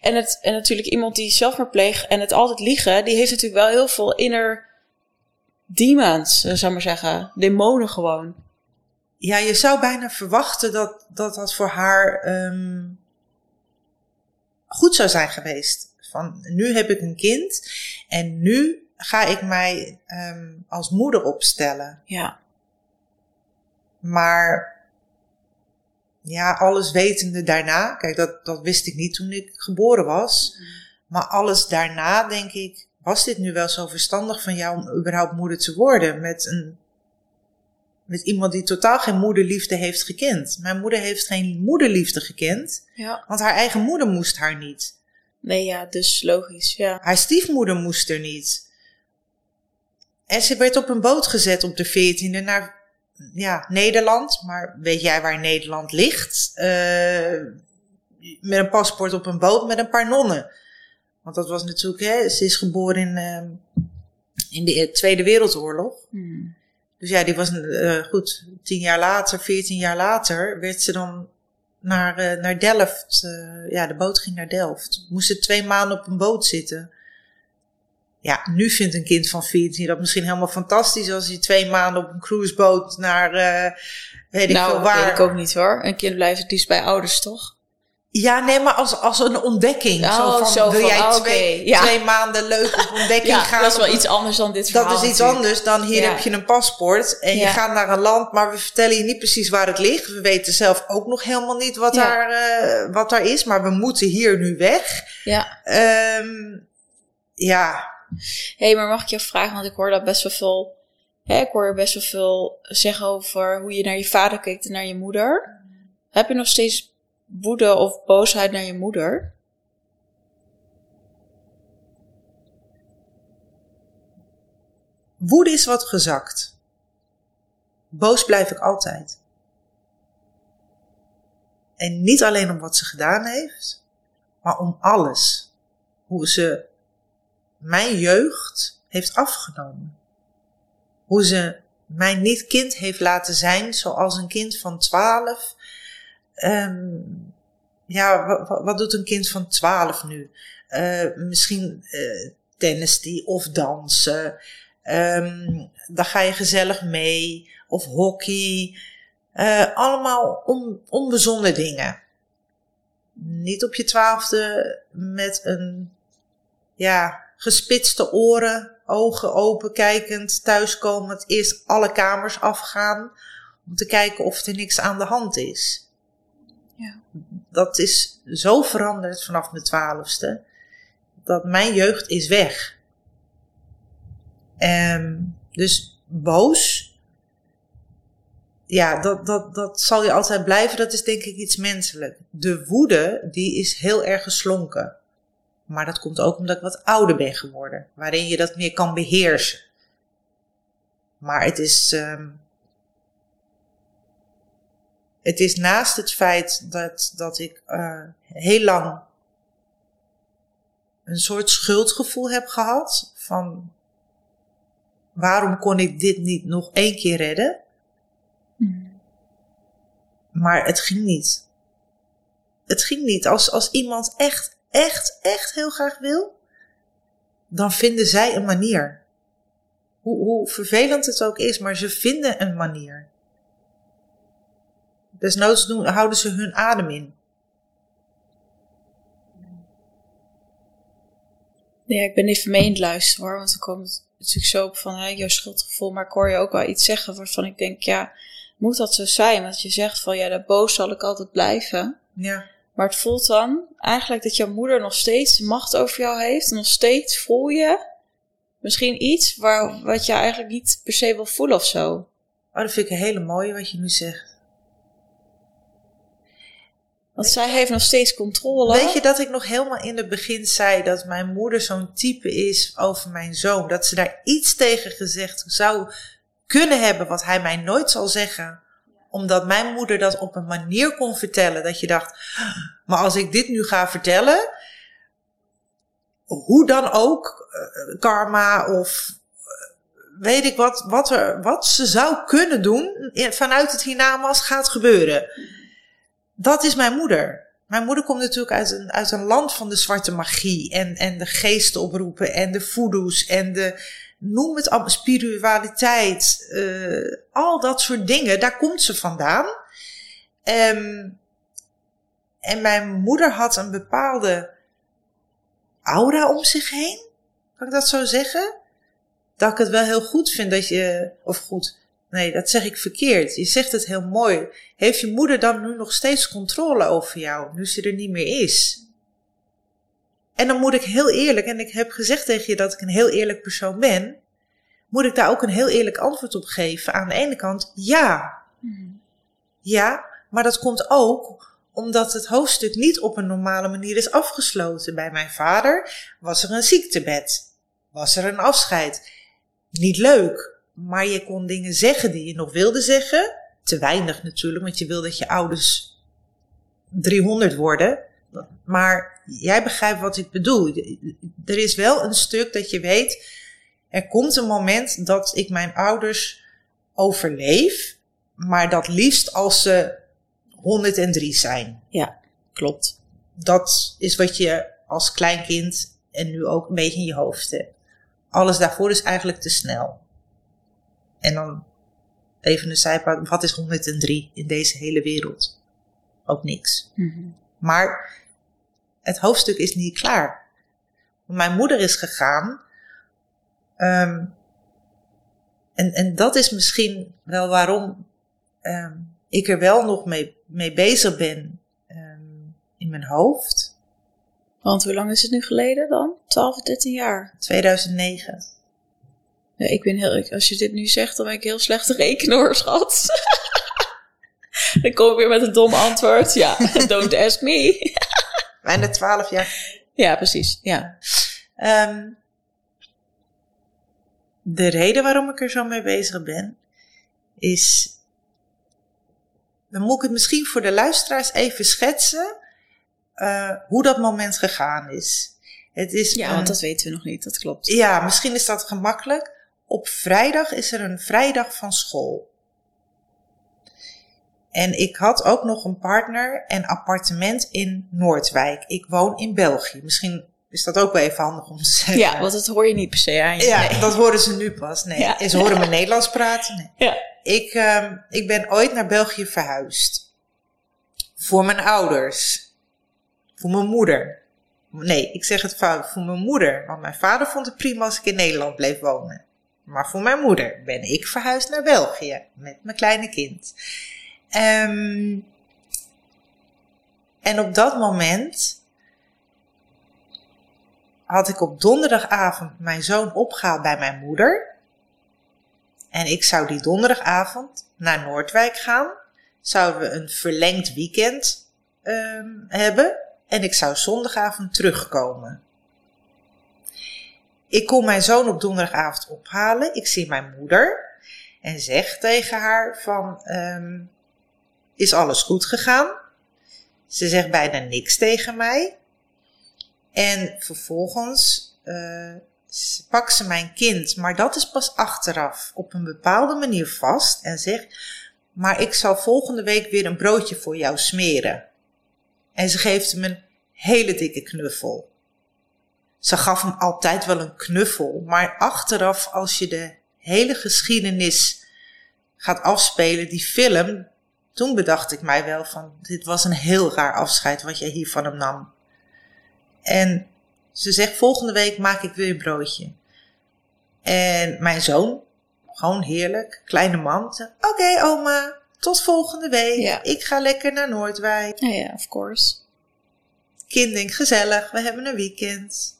Speaker 1: en, het, en natuurlijk iemand die zelfmoord pleegt en het altijd liegen. Die heeft natuurlijk wel heel veel inner demons, zou ik maar zeggen. Demonen gewoon.
Speaker 2: Ja, je zou bijna verwachten dat dat, dat voor haar um, goed zou zijn geweest. Van nu heb ik een kind en nu ga ik mij um, als moeder opstellen.
Speaker 1: Ja.
Speaker 2: Maar ja, alles wetende daarna, kijk, dat, dat wist ik niet toen ik geboren was. Mm. Maar alles daarna denk ik, was dit nu wel zo verstandig van jou om überhaupt moeder te worden? Met een met iemand die totaal geen moederliefde heeft gekend. Mijn moeder heeft geen moederliefde gekend,
Speaker 1: ja.
Speaker 2: want haar eigen moeder moest haar niet.
Speaker 1: Nee, ja, dus logisch, ja.
Speaker 2: Haar stiefmoeder moest er niet. En ze werd op een boot gezet op de 14e naar ja, Nederland. Maar weet jij waar Nederland ligt? Uh, met een paspoort op een boot met een paar nonnen. Want dat was natuurlijk, hè, ze is geboren in, uh, in de Tweede Wereldoorlog.
Speaker 1: Hmm.
Speaker 2: Dus ja, die was uh, goed. Tien jaar later, veertien jaar later, werd ze dan naar, uh, naar Delft. Ja, de boot ging naar Delft. Moesten twee maanden op een boot zitten. Ja, nu vindt een kind van 14 dat misschien helemaal fantastisch als hij twee maanden op een cruiseboot naar weet ik
Speaker 1: nou,
Speaker 2: veel waar.
Speaker 1: weet ik ook niet hoor. Een kind blijft het liefst bij ouders, toch?
Speaker 2: Ja, nee, maar als, als een ontdekking.
Speaker 1: Oh,
Speaker 2: zo van,
Speaker 1: zo
Speaker 2: wil
Speaker 1: van,
Speaker 2: jij
Speaker 1: oh,
Speaker 2: twee,
Speaker 1: okay. ja.
Speaker 2: twee maanden leuk op ontdekking
Speaker 1: ja,
Speaker 2: gaan?
Speaker 1: dat is wel iets anders dan dit verhaal.
Speaker 2: Dat is iets
Speaker 1: natuurlijk.
Speaker 2: anders dan hier
Speaker 1: Ja.
Speaker 2: heb je een paspoort en je gaat naar een land, maar we vertellen je niet precies waar het ligt. We weten zelf ook nog helemaal niet wat, daar, eh, wat daar is, maar we moeten hier nu weg.
Speaker 1: Ja.
Speaker 2: Ehm, ja,
Speaker 1: hey, maar mag ik je vragen, want ik hoor dat best wel veel... Hè, ik hoor best wel veel zeggen over hoe je naar je vader keek en naar je moeder. Heb je nog steeds woede of boosheid naar je moeder?
Speaker 2: woede is wat gezakt. Boos blijf ik altijd. En niet alleen om wat ze gedaan heeft, maar om alles. Hoe ze mijn jeugd heeft afgenomen. Hoe ze mij niet kind heeft laten zijn zoals een kind van twaalf. Um, ja, wat, doet een kind van twaalf nu? Uh, misschien uh, tennis die of dansen. Um, dan ga je gezellig mee. Of hockey. Uh, allemaal on, dingen. Niet op je twaalfde met een ja, gespitste oren, ogen open kijkend, thuiskomend, eerst alle kamers afgaan om te kijken of er niks aan de hand is.
Speaker 1: Ja.
Speaker 2: Dat is zo veranderd vanaf mijn twaalfste, dat mijn jeugd is weg. Um, dus boos, ja, dat, dat, dat zal je altijd blijven. Dat is denk ik iets menselijk. De woede, die is heel erg geslonken. Maar dat komt ook omdat ik wat ouder ben geworden, waarin je dat meer kan beheersen. Maar het is, um, het is naast het feit dat, dat ik uh, heel lang een soort schuldgevoel heb gehad van waarom kon ik dit niet nog één keer redden?
Speaker 1: Mm.
Speaker 2: Maar het ging niet. Het ging niet. Als, als iemand echt, echt, echt heel graag wil, dan vinden zij een manier. Hoe, hoe vervelend het ook is, maar ze vinden een manier. Desnoods doen, houden ze hun adem in.
Speaker 1: Ja, ik ben even mee in het luisteren hoor, want dan komt het natuurlijk zo op van hè, jouw schuldgevoel, maar ik hoor je ook wel iets zeggen waarvan ik denk, ja, moet dat zo zijn? Want je zegt van ja, dat boos zal ik altijd blijven.
Speaker 2: Ja.
Speaker 1: Maar het voelt dan eigenlijk dat jouw moeder nog steeds macht over jou heeft. En nog steeds voel je misschien iets waar, wat je eigenlijk niet per se wil voelen of zo.
Speaker 2: Oh, dat vind ik een hele mooie wat je nu zegt.
Speaker 1: Want zij heeft nog steeds controle.
Speaker 2: Weet je dat ik nog helemaal in het begin zei dat mijn moeder zo'n type is over mijn zoon? Dat ze daar iets tegen gezegd zou kunnen hebben wat hij mij nooit zal zeggen. Omdat mijn moeder dat op een manier kon vertellen dat je dacht, maar als ik dit nu ga vertellen, hoe dan ook, eh, karma of eh, weet ik wat, wat, er, wat ze zou kunnen doen vanuit het hiernamaals gaat gebeuren. Dat is mijn moeder. Mijn moeder komt natuurlijk uit een, uit een land van de zwarte magie en, en de geesten oproepen en de voodoo's en de, noem het allemaal, spiritualiteit, uh, al dat soort dingen, daar komt ze vandaan. Um, en mijn moeder had een bepaalde aura om zich heen. Kan ik dat zo zeggen? Dat ik het wel heel goed vind dat je, of goed, nee, dat zeg ik verkeerd. Je zegt het heel mooi. Heeft je moeder dan nu nog steeds controle over jou, nu ze er niet meer is? En dan moet ik heel eerlijk, en ik heb gezegd tegen je dat ik een heel eerlijk persoon ben, moet ik daar ook een heel eerlijk antwoord op geven. Aan de ene kant, ja. Ja, maar dat komt ook omdat het hoofdstuk niet op een normale manier is afgesloten. Bij mijn vader was er een ziektebed, was er een afscheid. Niet leuk, maar je kon dingen zeggen die je nog wilde zeggen. Te weinig natuurlijk, want je wil dat je ouders 300 worden. Maar jij begrijpt wat ik bedoel. Er is wel een stuk dat je weet, er komt een moment dat ik mijn ouders overleef, maar dat liefst als ze 103 zijn.
Speaker 1: Ja, klopt.
Speaker 2: Dat is wat je als kleinkind en nu ook een beetje in je hoofd hebt. Alles daarvoor is eigenlijk te snel. En dan even een zijpaad, wat is 103 in deze hele wereld? Ook niks. Mm Maar het hoofdstuk is niet klaar. Mijn moeder is gegaan. Um, en, en dat is misschien wel waarom um, ik er wel nog mee, mee bezig ben um, in mijn hoofd.
Speaker 1: Want hoe lang is het nu geleden dan? 12, 13 jaar?
Speaker 2: 2009.
Speaker 1: Ja, ik ben heel, als je dit nu zegt, dan ben ik heel slecht hoor, schat. dan kom ik weer met een dom antwoord. Ja, don't ask me.
Speaker 2: Bijna 12 jaar.
Speaker 1: Ja, precies. Ja.
Speaker 2: Um, de reden waarom ik er zo mee bezig ben, is. Dan moet ik het misschien voor de luisteraars even schetsen uh, hoe dat moment gegaan is.
Speaker 1: Het is ja, want dat weten we nog niet, dat klopt.
Speaker 2: Ja, misschien is dat gemakkelijk. Op vrijdag is er een vrijdag van school. En ik had ook nog een partner en appartement in Noordwijk. Ik woon in België. Misschien is dat ook wel even handig om te zeggen.
Speaker 1: Ja, want dat hoor je niet per se aan je.
Speaker 2: Ja, dat horen ze nu pas. Nee, ja. ze horen me Nederlands praten. Nee.
Speaker 1: Ja.
Speaker 2: Ik, uh, ik ben ooit naar België verhuisd. Voor mijn ouders. Voor mijn moeder. Nee, ik zeg het fout. Voor mijn moeder. Want mijn vader vond het prima als ik in Nederland bleef wonen. Maar voor mijn moeder ben ik verhuisd naar België. Met mijn kleine kind. Um, en op dat moment had ik op donderdagavond mijn zoon opgehaald bij mijn moeder. En ik zou die donderdagavond naar Noordwijk gaan. Zouden we een verlengd weekend um, hebben. En ik zou zondagavond terugkomen. Ik kom mijn zoon op donderdagavond ophalen. Ik zie mijn moeder. En zeg tegen haar van, um, is alles goed gegaan? Ze zegt bijna niks tegen mij. En vervolgens uh, pakt ze mijn kind, maar dat is pas achteraf, op een bepaalde manier vast en zegt: Maar ik zal volgende week weer een broodje voor jou smeren. En ze geeft hem een hele dikke knuffel. Ze gaf hem altijd wel een knuffel, maar achteraf, als je de hele geschiedenis gaat afspelen, die film, toen bedacht ik mij wel van, dit was een heel raar afscheid wat jij hier van hem nam. En ze zegt, volgende week maak ik weer een broodje. En mijn zoon, gewoon heerlijk, kleine man, oké oma, tot volgende week. Ik ga lekker naar Noordwijk.
Speaker 1: Ja, ja, of course.
Speaker 2: Kind denkt, gezellig, we hebben een weekend.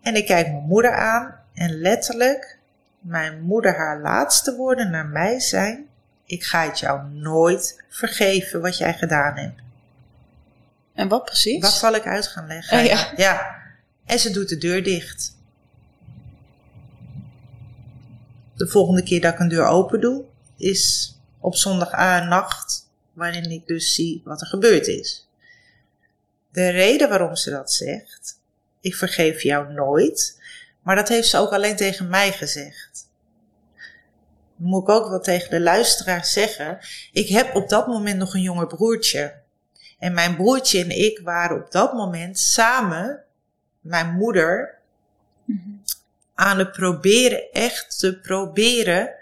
Speaker 2: En ik kijk mijn moeder aan en letterlijk mijn moeder haar laatste woorden naar mij zijn: Ik ga het jou nooit vergeven wat jij gedaan hebt.
Speaker 1: En wat precies?
Speaker 2: Wat zal ik uit gaan leggen?
Speaker 1: Oh, ja.
Speaker 2: ja. En ze doet de deur dicht. De volgende keer dat ik een deur open doe, is op zondagnacht, waarin ik dus zie wat er gebeurd is. De reden waarom ze dat zegt, ik vergeef jou nooit, maar dat heeft ze ook alleen tegen mij gezegd. Moet ik ook wel tegen de luisteraar zeggen, ik heb op dat moment nog een jonger broertje. En mijn broertje en ik waren op dat moment samen, mijn moeder, aan het proberen, echt te proberen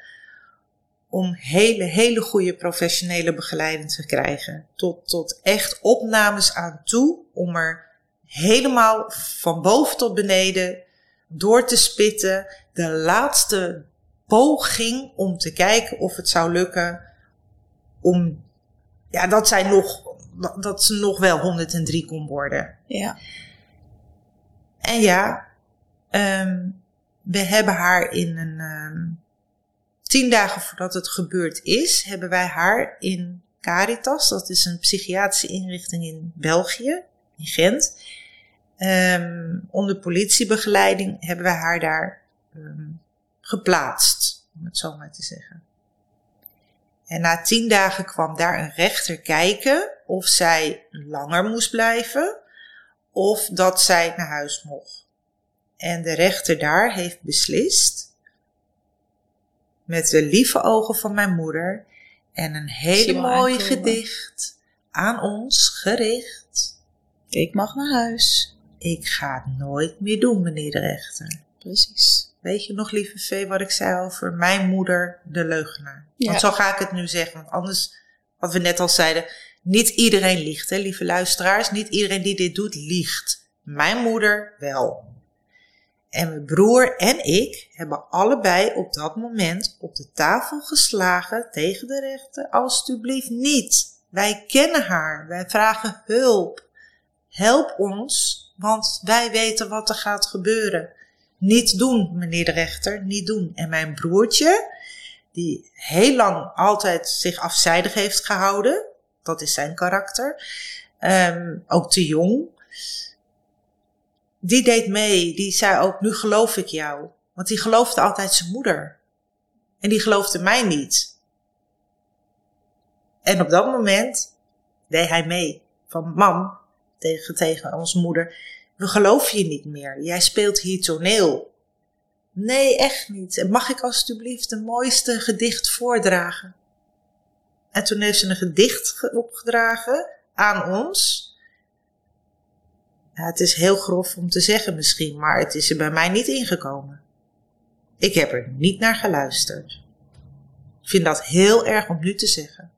Speaker 2: om hele, hele goede professionele begeleiding te krijgen. Tot, tot echt opnames aan toe om er helemaal van boven tot beneden door te spitten. De laatste poging om te kijken of het zou lukken om, ja, dat zij nog, dat ze nog wel 103 kon worden.
Speaker 1: Ja.
Speaker 2: En ja, um, we hebben haar in een um, tien dagen voordat het gebeurd is, hebben wij haar in Caritas, dat is een psychiatrische inrichting in België, in Gent. Um, onder politiebegeleiding hebben wij haar daar um, geplaatst, om het zo maar te zeggen. En na tien dagen kwam daar een rechter kijken of zij langer moest blijven of dat zij naar huis mocht. En de rechter daar heeft beslist, met de lieve ogen van mijn moeder en een hele mooi gedicht aan ons gericht.
Speaker 1: Ik mag naar huis.
Speaker 2: Ik ga het nooit meer doen, meneer de rechter.
Speaker 1: Precies.
Speaker 2: Weet je nog, lieve Vee, wat ik zei over mijn moeder, de leugenaar? Ja. Want zo ga ik het nu zeggen, want anders, wat we net al zeiden, niet iedereen liegt, hè, lieve luisteraars. Niet iedereen die dit doet, liegt. Mijn moeder wel. En mijn broer en ik hebben allebei op dat moment op de tafel geslagen tegen de rechter. Alsjeblieft niet. Wij kennen haar. Wij vragen hulp. Help ons, want wij weten wat er gaat gebeuren. Niet doen, meneer de rechter, niet doen. En mijn broertje, die heel lang altijd zich afzijdig heeft gehouden, dat is zijn karakter, um, ook te jong, die deed mee. Die zei ook, nu geloof ik jou. Want die geloofde altijd zijn moeder. En die geloofde mij niet. En op dat moment deed hij mee. Van mam, tegen, tegen onze moeder. We geloven je niet meer. Jij speelt hier toneel. Nee, echt niet. Mag ik alstublieft de mooiste gedicht voordragen? En toen heeft ze een gedicht opgedragen aan ons. Ja, het is heel grof om te zeggen misschien, maar het is er bij mij niet ingekomen. Ik heb er niet naar geluisterd. Ik vind dat heel erg om nu te zeggen.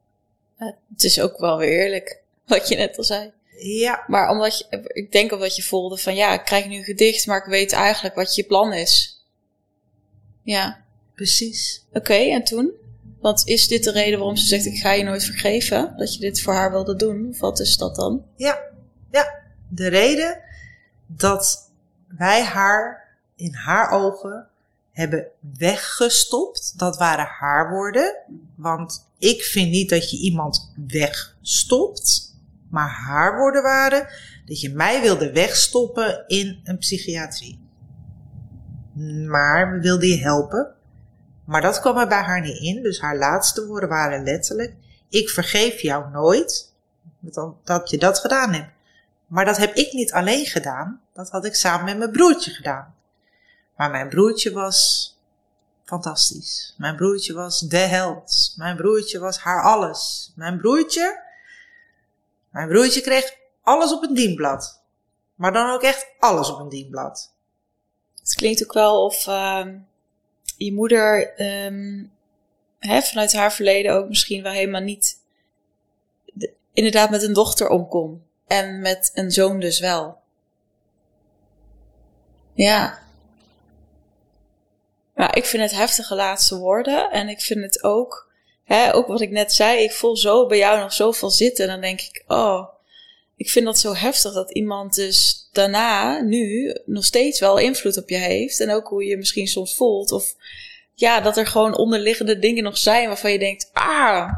Speaker 1: het is ook wel weer eerlijk, wat je net al zei.
Speaker 2: Ja.
Speaker 1: Maar omdat je, ik denk omdat je voelde van ja, ik krijg nu een gedicht, maar ik weet eigenlijk wat je plan is. Ja.
Speaker 2: Precies.
Speaker 1: Oké, en toen? Want is dit de reden waarom ze zegt ik ga je nooit vergeven? Dat je dit voor haar wilde doen? Of wat is dat dan?
Speaker 2: Ja, ja de reden dat wij haar in haar ogen hebben weggestopt. Dat waren haar woorden. Want ik vind niet dat je iemand wegstopt. Maar haar woorden waren dat je mij wilde wegstoppen in een psychiatrie. Maar we wilden je helpen. Maar dat kwam er bij haar niet in. Dus haar laatste woorden waren letterlijk: Ik vergeef jou nooit dat je dat gedaan hebt. Maar dat heb ik niet alleen gedaan, dat had ik samen met mijn broertje gedaan. Maar mijn broertje was fantastisch. Mijn broertje was de held. Mijn broertje was haar alles. Mijn broertje, mijn broertje kreeg alles op een dienblad. Maar dan ook echt alles op een dienblad.
Speaker 1: Het klinkt ook wel of uh, je moeder um, hè, vanuit haar verleden ook misschien wel helemaal niet inderdaad met een dochter omkomt. En met een zoon dus wel. Ja. Maar ik vind het heftige laatste woorden. En ik vind het ook, ook wat ik net zei, ik voel zo bij jou nog zoveel zitten. En dan denk ik, oh, ik vind dat zo heftig dat iemand dus daarna, nu, nog steeds wel invloed op je heeft. En ook hoe je je misschien soms voelt. Of ja, dat er gewoon onderliggende dingen nog zijn waarvan je denkt, ah,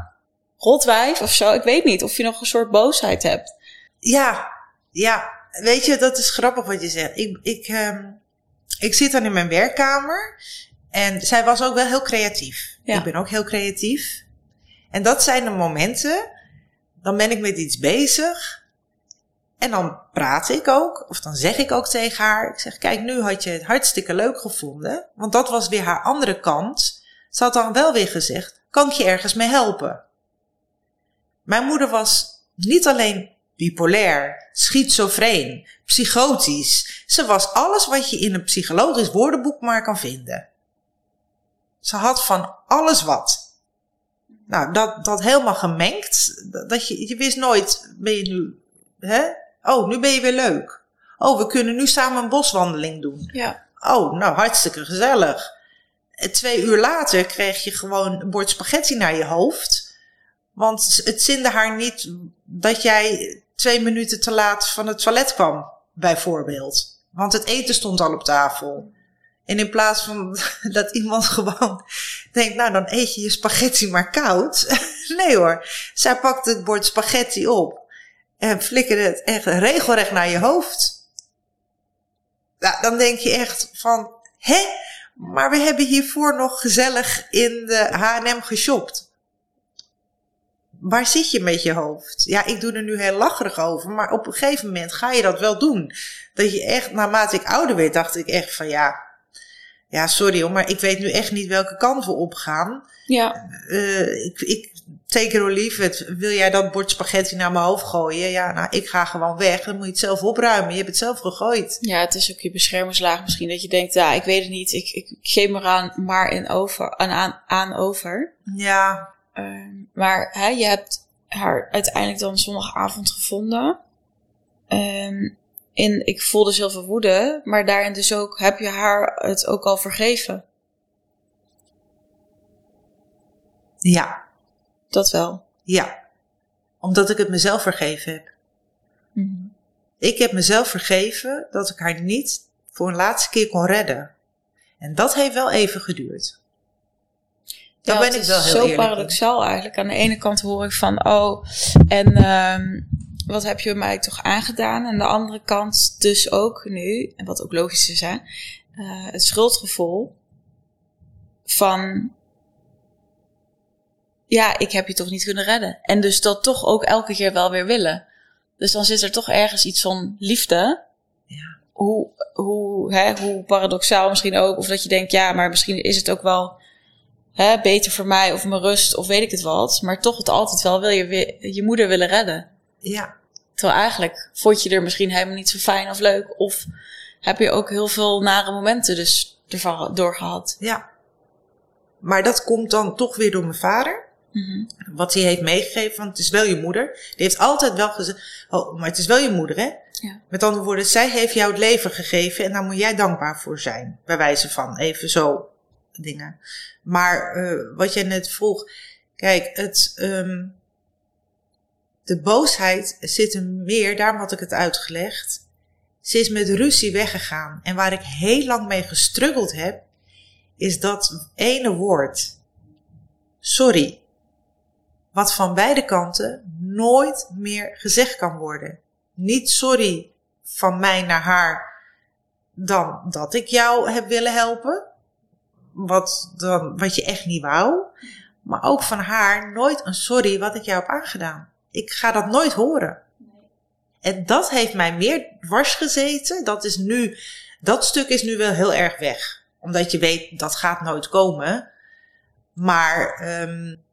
Speaker 1: rotwijf of zo. Ik weet niet of je nog een soort boosheid hebt.
Speaker 2: Ja, ja. Weet je, dat is grappig wat je zegt. Ik, ik, ehm, ik zit dan in mijn werkkamer en zij was ook wel heel creatief.
Speaker 1: Ja.
Speaker 2: Ik ben ook heel creatief. En dat zijn de momenten, dan ben ik met iets bezig. En dan praat ik ook, of dan zeg ik ook tegen haar. Ik zeg, kijk, nu had je het hartstikke leuk gevonden. Want dat was weer haar andere kant. Ze had dan wel weer gezegd, kan ik je ergens mee helpen? Mijn moeder was niet alleen bipolair, schizofreen, psychotisch. Ze was alles wat je in een psychologisch woordenboek maar kan vinden. Ze had van alles wat. Nou, dat, dat helemaal gemengd. Dat je, je wist nooit, ben je nu, hè? Oh, nu ben je weer leuk. Oh, we kunnen nu samen een boswandeling doen.
Speaker 1: Ja.
Speaker 2: Oh, nou, hartstikke gezellig. Twee uur later kreeg je gewoon een bord spaghetti naar je hoofd. Want het zinde haar niet dat jij twee minuten te laat van het toilet kwam, bijvoorbeeld. Want het eten stond al op tafel. En in plaats van dat iemand gewoon denkt, nou dan eet je je spaghetti maar koud. Nee hoor, zij pakte het bord spaghetti op en flikkerde het echt regelrecht naar je hoofd. Nou, dan denk je echt van, hè? Maar we hebben hiervoor nog gezellig in de H&M geshopt. Waar zit je met je hoofd? Ja, ik doe er nu heel lacherig over, maar op een gegeven moment ga je dat wel doen. Dat je echt, naarmate ik ouder werd, dacht ik echt van ja, ja, sorry hoor, maar ik weet nu echt niet welke kant we opgaan.
Speaker 1: Ja.
Speaker 2: Uh, ik, ik take it or leave it. Wil jij dat bord spaghetti naar mijn hoofd gooien? Ja, nou, ik ga gewoon weg. Dan moet je het zelf opruimen. Je hebt het zelf gegooid.
Speaker 1: Ja, het is ook je beschermingslaag misschien. Dat je denkt, ja, ik weet het niet. Ik, ik geef me eraan maar in over, aan, aan, aan over.
Speaker 2: Ja.
Speaker 1: Uh, maar hè, je hebt haar uiteindelijk dan zondagavond gevonden. Um, en ik voelde zoveel woede, maar daarin dus ook heb je haar het ook al vergeven.
Speaker 2: Ja.
Speaker 1: Dat wel.
Speaker 2: Ja. Omdat ik het mezelf vergeven heb.
Speaker 1: Mm -hmm.
Speaker 2: Ik heb mezelf vergeven dat ik haar niet voor een laatste keer kon redden. En dat heeft wel even geduurd. Daar
Speaker 1: ja,
Speaker 2: ben ik wel heel
Speaker 1: zo
Speaker 2: eerlijk
Speaker 1: paradoxaal eigenlijk. Aan de ene kant hoor ik van, oh, en um, wat heb je mij toch aangedaan? En de andere kant dus ook nu, en wat ook logisch is, hè, uh, het schuldgevoel van, ja, ik heb je toch niet kunnen redden. En dus dat toch ook elke keer wel weer willen. Dus dan zit er toch ergens iets van liefde.
Speaker 2: Ja.
Speaker 1: Hoe, hoe, hè, hoe paradoxaal misschien ook. Of dat je denkt, ja, maar misschien is het ook wel hè, beter voor mij of mijn rust of weet ik het wat. Maar toch het altijd wel wil je je moeder willen redden.
Speaker 2: Ja.
Speaker 1: Terwijl eigenlijk vond je er misschien helemaal niet zo fijn of leuk. Of heb je ook heel veel nare momenten dus ervan doorgehad.
Speaker 2: Ja. Maar dat komt dan toch weer door mijn vader.
Speaker 1: Mm -hmm.
Speaker 2: Wat hij heeft meegegeven, want het is wel je moeder. Die heeft altijd wel gezegd, oh, maar het is wel je moeder hè.
Speaker 1: Ja.
Speaker 2: Met andere woorden, zij heeft jou het leven gegeven en daar moet jij dankbaar voor zijn. Bij wijze van, even zo dingen. Maar uh, wat jij net vroeg, kijk, het, um, de boosheid zit hem meer, daarom had ik het uitgelegd. Ze is met ruzie weggegaan. En waar ik heel lang mee gestruggeld heb, is dat ene woord. Sorry. Wat van beide kanten nooit meer gezegd kan worden. Niet sorry van mij naar haar dan dat ik jou heb willen helpen. Wat, dan, wat je echt niet wou. Maar ook van haar nooit een sorry wat ik jou heb aangedaan. Ik ga dat nooit horen. En dat heeft mij meer dwars gezeten. Dat is nu, dat stuk is nu wel heel erg weg. Omdat je weet, dat gaat nooit komen. Maar, um,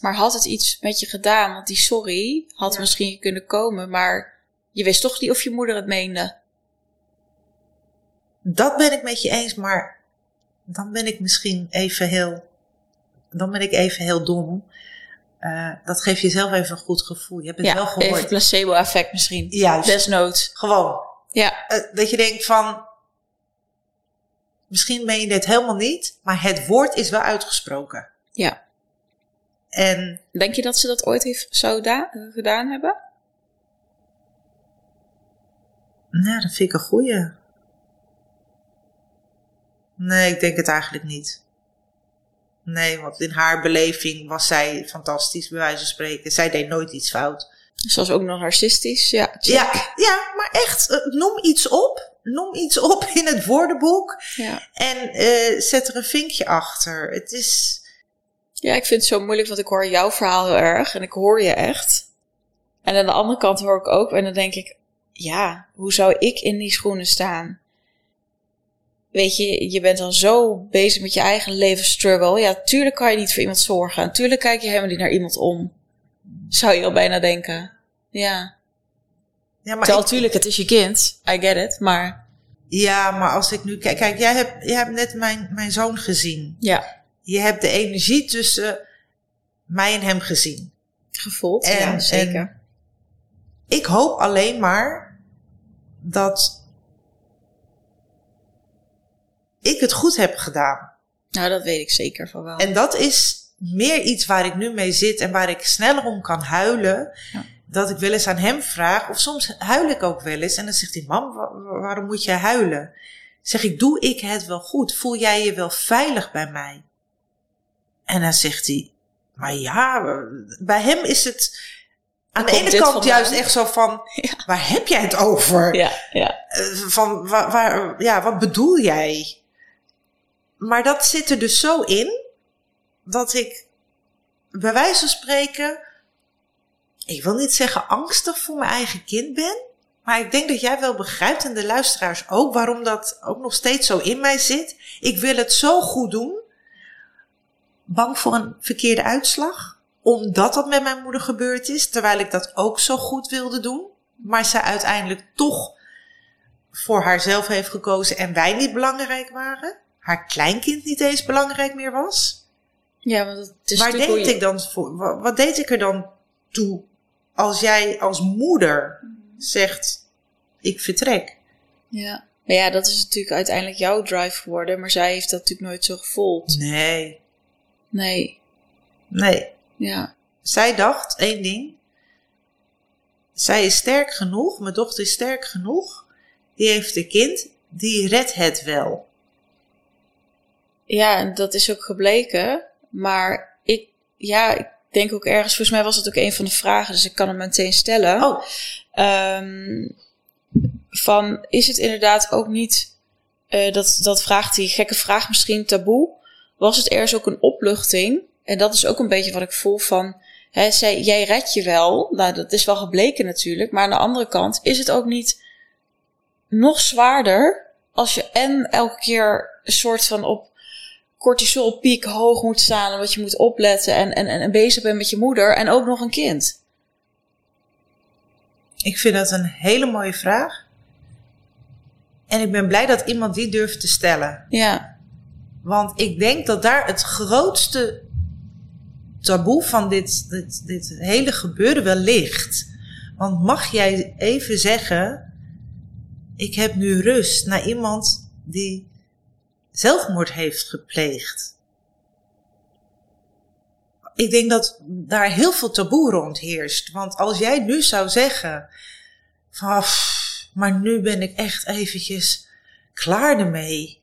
Speaker 1: maar had het iets met je gedaan? Want die sorry had
Speaker 2: Ja.
Speaker 1: misschien kunnen komen, maar je wist toch niet of je moeder het meende.
Speaker 2: dat ben ik met je eens. Maar dan ben ik misschien even heel, dan ben ik even heel dom. Uh, dat geeft jezelf even een goed gevoel. Je hebt het wel gehoord.
Speaker 1: even placebo-effect misschien.
Speaker 2: Juist.
Speaker 1: Desnoods.
Speaker 2: Gewoon.
Speaker 1: Ja,
Speaker 2: Uh, dat je denkt van, misschien ben je dit helemaal niet, maar het woord is wel uitgesproken.
Speaker 1: ja.
Speaker 2: En
Speaker 1: Denk je dat ze dat ooit heeft zo da- eh, gedaan hebben?
Speaker 2: nou, dat vind ik een goeie. Nee, ik denk het eigenlijk niet. Nee, want in haar beleving was zij fantastisch, bij wijze van spreken. Zij deed nooit iets fout.
Speaker 1: Ze was ook nog narcistisch, ja. check.
Speaker 2: Ja, ja, maar echt, eh, noem iets op. Noem iets op in het woordenboek.
Speaker 1: ja.
Speaker 2: En eh, zet er een vinkje achter. Het is.
Speaker 1: Ja, ik vind het zo moeilijk, want ik hoor jouw verhaal heel erg en ik hoor je echt. En aan de andere kant hoor ik ook en dan denk ik, ja, hoe zou ik in die schoenen staan? Weet je, je bent al zo bezig met je eigen levensstruggle. Ja, tuurlijk kan je niet voor iemand zorgen. En tuurlijk kijk je helemaal niet naar iemand om. Zou je al bijna denken. Ja.
Speaker 2: Ja, maar,
Speaker 1: Terwijl
Speaker 2: ik-
Speaker 1: natuurlijk, het is je kind. I get it. Maar
Speaker 2: ja, maar als ik nu kijk. Kijk, jij hebt, jij hebt net mijn, mijn zoon gezien.
Speaker 1: ja,
Speaker 2: Je hebt de energie tussen mij en hem gezien.
Speaker 1: gevoeld.
Speaker 2: En-
Speaker 1: ja, zeker.
Speaker 2: en- Ik hoop alleen maar dat ik het goed heb gedaan.
Speaker 1: nou, dat weet ik zeker van wel.
Speaker 2: En dat is meer iets waar ik nu mee zit en waar ik sneller om kan huilen.
Speaker 1: Ja.
Speaker 2: Dat ik wel eens aan hem vraag, of soms huil ik ook wel eens. En dan zegt hij, mam, wa- wa- waarom moet je huilen? Zeg ik, doe ik het wel goed? Voel jij je wel veilig bij mij? En dan zegt hij, maar ja, bij hem is het aan de ene kant juist echt zo van,
Speaker 1: Ja.
Speaker 2: waar heb jij het over?
Speaker 1: ja, ja.
Speaker 2: Eh, van waar, waar, ja, wat bedoel jij? Maar dat zit er dus zo in dat ik bij wijze van spreken, ik wil niet zeggen angstig voor mijn eigen kind ben, maar ik denk dat jij wel begrijpt en de luisteraars ook waarom dat ook nog steeds zo in mij zit. Ik wil het zo goed doen, bang voor een verkeerde uitslag, omdat dat met mijn moeder gebeurd is, terwijl ik dat ook zo goed wilde doen, maar zij uiteindelijk toch voor haarzelf heeft gekozen en wij niet belangrijk waren. Haar kleinkind niet eens belangrijk meer was.
Speaker 1: Ja, want het is
Speaker 2: Waar deed ik dan voor? wa- Wat deed ik er dan toe als jij als moeder zegt: Ik vertrek?
Speaker 1: Ja. Maar ja, dat is natuurlijk uiteindelijk jouw drive geworden. Maar zij heeft dat natuurlijk nooit zo gevoeld.
Speaker 2: Nee,
Speaker 1: Nee.
Speaker 2: nee.
Speaker 1: Ja.
Speaker 2: Zij dacht één ding. Zij is sterk genoeg, mijn dochter is sterk genoeg. Die heeft een kind, die redt het wel.
Speaker 1: Ja, en dat is ook gebleken. Maar ik, ja, ik denk ook ergens, volgens mij was het ook een van de vragen, dus ik kan hem meteen stellen.
Speaker 2: Oh,
Speaker 1: Ehm, van, is het inderdaad ook niet, eh, dat, dat vraagt die gekke vraag misschien taboe, was het ergens ook een opluchting? En dat is ook een beetje wat ik voel van, hè, zij, jij redt je wel, nou dat is wel gebleken natuurlijk, maar aan de andere kant is het ook niet nog zwaarder als je en elke keer een soort van op cortisolpiek hoog moet staan omdat je moet opletten en, en, en bezig bent met je moeder en ook nog een kind.
Speaker 2: ik vind dat een hele mooie vraag. En ik ben blij dat iemand die durft te stellen.
Speaker 1: Ja,
Speaker 2: Want ik denk dat daar het grootste taboe van dit, dit, dit hele gebeuren wel ligt. Want mag jij even zeggen: Ik heb nu rust naar iemand die zelfmoord heeft gepleegd? Ik denk dat daar heel veel taboe rond heerst. Want als jij nu zou zeggen: van, "Pff, Maar nu ben ik echt eventjes klaar ermee.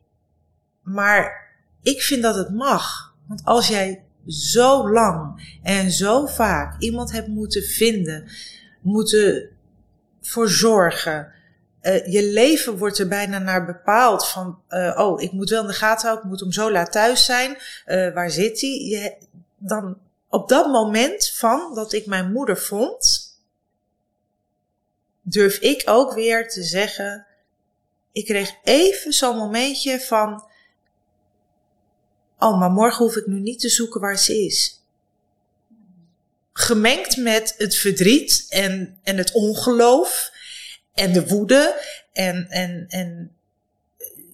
Speaker 2: Maar ik vind dat het mag. Want als jij zo lang en zo vaak iemand hebt moeten vinden, moeten voor zorgen. Eh, je leven wordt er bijna naar bepaald van, eh, oh, ik moet wel in de gaten houden, ik moet om zo laat thuis zijn. Eh, waar zit hij? Je, dan op dat moment van dat ik mijn moeder vond, durf ik ook weer te zeggen, ik kreeg even zo'n momentje van, oh, maar morgen hoef ik nu niet te zoeken waar ze is. Gemengd met het verdriet en, en het ongeloof en de woede en, en, en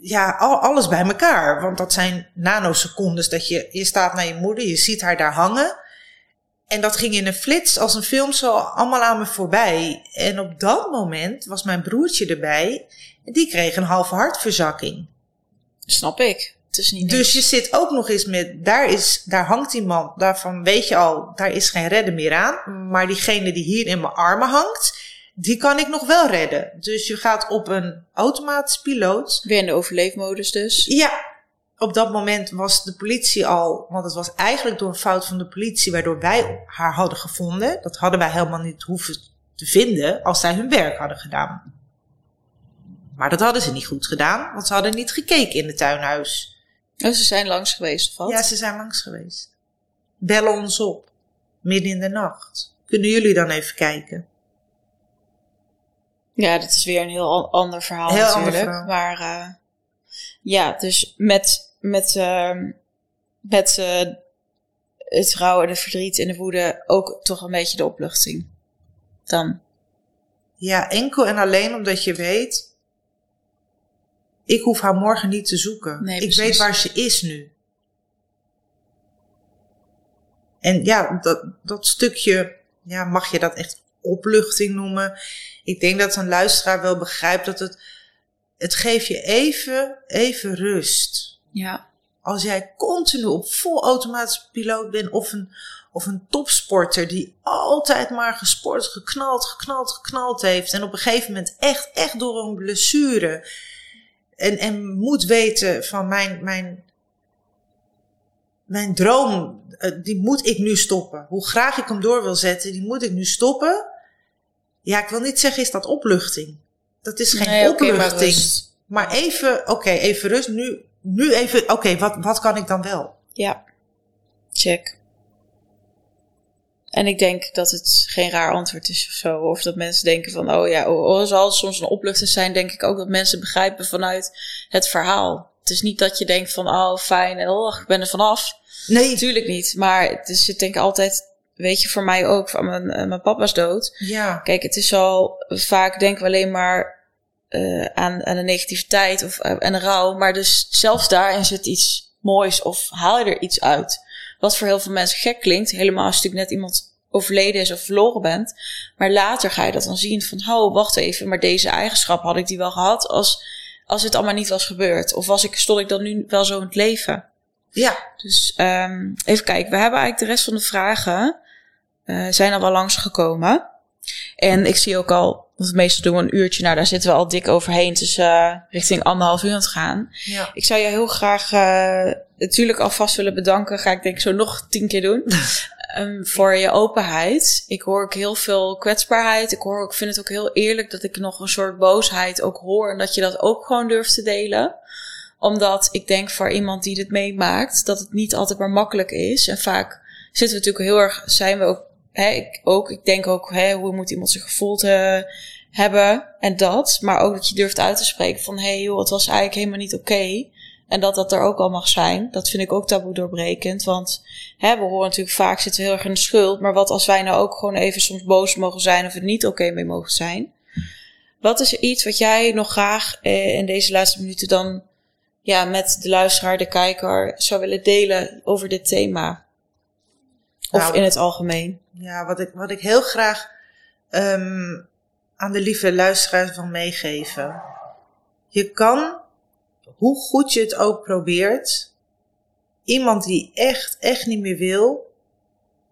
Speaker 2: ja, al, alles bij elkaar. Want dat zijn nanosecondes dat je, je staat naar je moeder, je ziet haar daar hangen. En dat ging in een flits als een film zo allemaal aan me voorbij. En op dat moment was mijn broertje erbij. En die kreeg een halve hartverzakking.
Speaker 1: snap ik. Het is niet
Speaker 2: Dus je zit ook nog eens met, daar, is, daar hangt iemand, daarvan weet je al, daar is geen redden meer aan. Maar diegene die hier in mijn armen hangt, die kan ik nog wel redden. Dus je gaat op een automatisch piloot.
Speaker 1: Weer in de overleefmodus dus.
Speaker 2: Ja, op dat moment was de politie al, want het was eigenlijk door een fout van de politie, waardoor wij haar hadden gevonden. Dat hadden wij helemaal niet hoeven te vinden als zij hun werk hadden gedaan. Maar dat hadden ze niet goed gedaan, want ze hadden niet gekeken in het tuinhuis.
Speaker 1: Oh, ze zijn langs geweest, of wat?
Speaker 2: Ja, ze zijn langs geweest. Bellen ons op, midden in de nacht. Kunnen jullie dan even kijken?
Speaker 1: Ja, dat is weer een heel ander verhaal heel natuurlijk. Ander verhaal. Maar uh, ja, dus met, met, uh, met uh, het rouw en de verdriet en de woede ook toch een beetje de opluchting. Dan.
Speaker 2: Ja, enkel en alleen omdat je weet, ik hoef haar morgen niet te zoeken. Nee, ik weet waar ze is nu. En ja, dat, dat stukje, ja, mag je dat echt opluchting noemen? Ik denk dat een luisteraar wel begrijpt dat het, het geeft je even, even rust.
Speaker 1: Ja.
Speaker 2: Als jij continu op vol automatische piloot bent of een, of een topsporter die altijd maar gesport, geknald, geknald, geknald heeft en op een gegeven moment echt, echt door een blessure en, en moet weten van mijn, mijn, mijn droom, eh, die moet ik nu stoppen. Hoe graag ik hem door wil zetten, die moet ik nu stoppen. Ja, ik wil niet zeggen, is dat opluchting? Dat is geen opluchting. maar, even, oké, even rust. Nu, nu even, oké, wat, wat kan ik dan wel?
Speaker 1: Ja, check. En ik denk dat het geen raar antwoord is of zo. Of dat mensen denken van, oh ja, oh, oh zal soms een opluchting zijn, denk ik ook dat mensen begrijpen vanuit het verhaal. Het is niet dat je denkt van, oh fijn, en oh, ik ben er vanaf.
Speaker 2: Nee.
Speaker 1: Natuurlijk niet. Maar het is, ik denk altijd, weet je, voor mij ook, van mijn, uh, mijn papa's dood.
Speaker 2: Ja.
Speaker 1: Kijk, het is al, vaak denken we alleen maar uh, aan, aan de negativiteit of uh, en de rouw. Maar dus zelfs daarin zit iets moois of haal je er iets uit. Wat voor heel veel mensen gek klinkt. Helemaal als natuurlijk net iemand overleden is of verloren bent. Maar later ga je dat dan zien van, oh, wacht even, maar deze eigenschap had ik die wel gehad als, als het allemaal niet was gebeurd. Of was ik, stond ik dan nu wel zo in het leven?
Speaker 2: Ja.
Speaker 1: Dus um, even kijken, we hebben eigenlijk de rest van de vragen uh, zijn al wel langs gekomen. En ik zie ook al, want meestal doen we een uurtje, nou daar zitten we al dik overheen, dus uh, richting anderhalf uur aan het gaan.
Speaker 2: Ja.
Speaker 1: Ik zou je heel graag uh, natuurlijk alvast willen bedanken, ga ik denk ik zo nog tien keer doen. um, voor je openheid. Ik hoor ook heel veel kwetsbaarheid. Ik hoor, ik vind het ook heel eerlijk dat ik nog een soort boosheid ook hoor en dat je dat ook gewoon durft te delen omdat ik denk voor iemand die dit meemaakt, dat het niet altijd maar makkelijk is. En vaak zitten we natuurlijk heel erg, zijn we ook hè, ik, ook, ik denk ook, hè, hoe moet iemand zich gevoeld hebben en dat. Maar ook dat je durft uit te spreken van, hé hey, het was eigenlijk helemaal niet oké. En dat dat er ook al mag zijn. Dat vind ik ook taboe doorbrekend. Want hè, we horen natuurlijk vaak zitten we heel erg in de schuld. Maar wat als wij nou ook gewoon even soms boos mogen zijn of het niet oké mee mogen zijn? Wat is er iets wat jij nog graag eh, in deze laatste minuten dan ja, met de luisteraar, de kijker zou willen delen over dit thema? Of nou, in het algemeen?
Speaker 2: Ja, wat ik, wat ik heel graag um, aan de lieve luisteraars wil meegeven. Je kan, hoe goed je het ook probeert, iemand die echt, echt niet meer wil,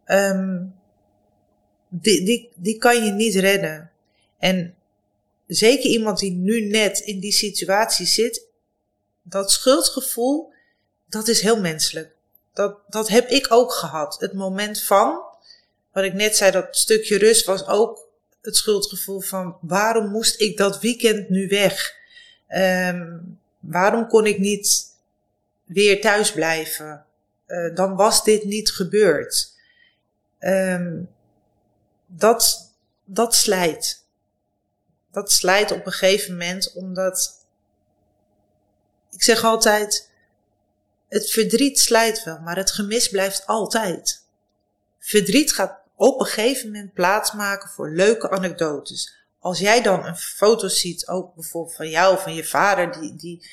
Speaker 2: um, die, die, die kan je niet redden. En zeker iemand die nu net in die situatie zit, dat schuldgevoel, dat is heel menselijk. Dat, dat heb ik ook gehad. Het moment van, wat ik net zei, dat stukje rust was ook het schuldgevoel van waarom moest ik dat weekend nu weg? Um, waarom kon ik niet weer thuis blijven? Uh, dan was dit niet gebeurd. Um, dat, dat slijt. Dat slijt op een gegeven moment omdat ik zeg altijd, het verdriet slijt wel, maar het gemis blijft altijd. Verdriet gaat op een gegeven moment plaatsmaken voor leuke anekdotes. Als jij dan een foto ziet, ook bijvoorbeeld van jou of van je vader, die, die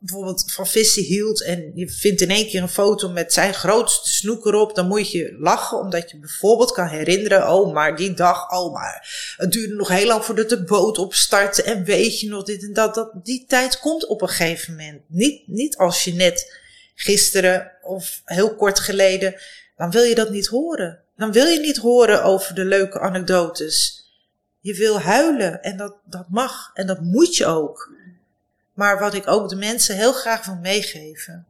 Speaker 2: bijvoorbeeld van vissen hield en je vindt in één keer een foto met zijn grootste snoek erop, dan moet je lachen omdat je bijvoorbeeld kan herinneren, oh maar die dag, oh maar het duurde nog heel lang voordat de boot opstartte en weet je nog dit en dat, dat die tijd komt op een gegeven moment. Niet, niet als je net gisteren of heel kort geleden, dan wil je dat niet horen. Dan wil je niet horen over de leuke anekdotes. Je wil huilen en dat, dat mag en dat moet je ook. Maar wat ik ook de mensen heel graag wil meegeven.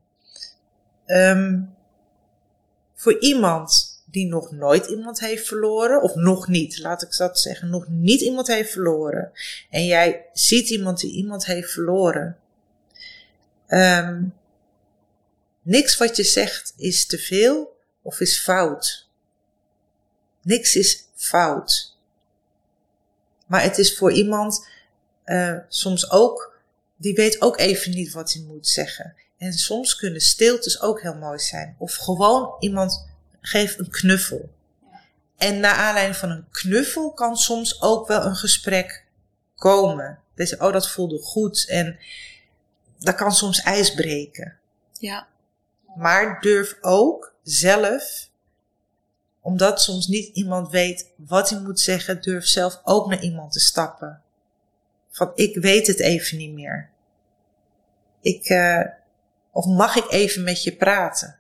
Speaker 2: Ehm, voor iemand die nog nooit iemand heeft verloren, of nog niet, laat ik dat zeggen, nog niet iemand heeft verloren. En jij ziet iemand die iemand heeft verloren. Ehm, niks wat je zegt is te veel of is fout. Niks is fout. Maar het is voor iemand uh, soms ook, die weet ook even niet wat hij moet zeggen. En soms kunnen stiltes ook heel mooi zijn. Of gewoon iemand geeft een knuffel. En naar aanleiding van een knuffel kan soms ook wel een gesprek komen. Dus, oh, dat voelde goed. En dat kan soms ijs breken.
Speaker 1: Ja.
Speaker 2: Maar durf ook zelf, omdat soms niet iemand weet wat hij moet zeggen, durf zelf ook naar iemand te stappen. Van ik weet het even niet meer. Ik, uh, of mag ik even met je praten?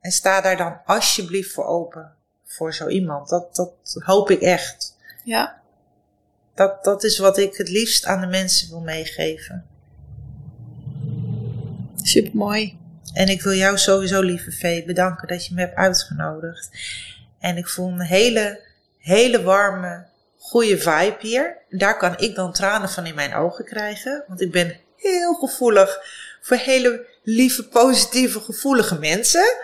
Speaker 2: En sta daar dan alsjeblieft voor open voor zo iemand. Dat, dat hoop ik echt.
Speaker 1: Ja.
Speaker 2: Dat, dat is wat ik het liefst aan de mensen wil meegeven.
Speaker 1: Super mooi.
Speaker 2: En ik wil jou sowieso, lieve Vee, bedanken dat je me hebt uitgenodigd. En ik voel een hele, hele warme, goede vibe hier. Daar kan ik dan tranen van in mijn ogen krijgen. Want ik ben heel gevoelig voor hele lieve, positieve, gevoelige mensen.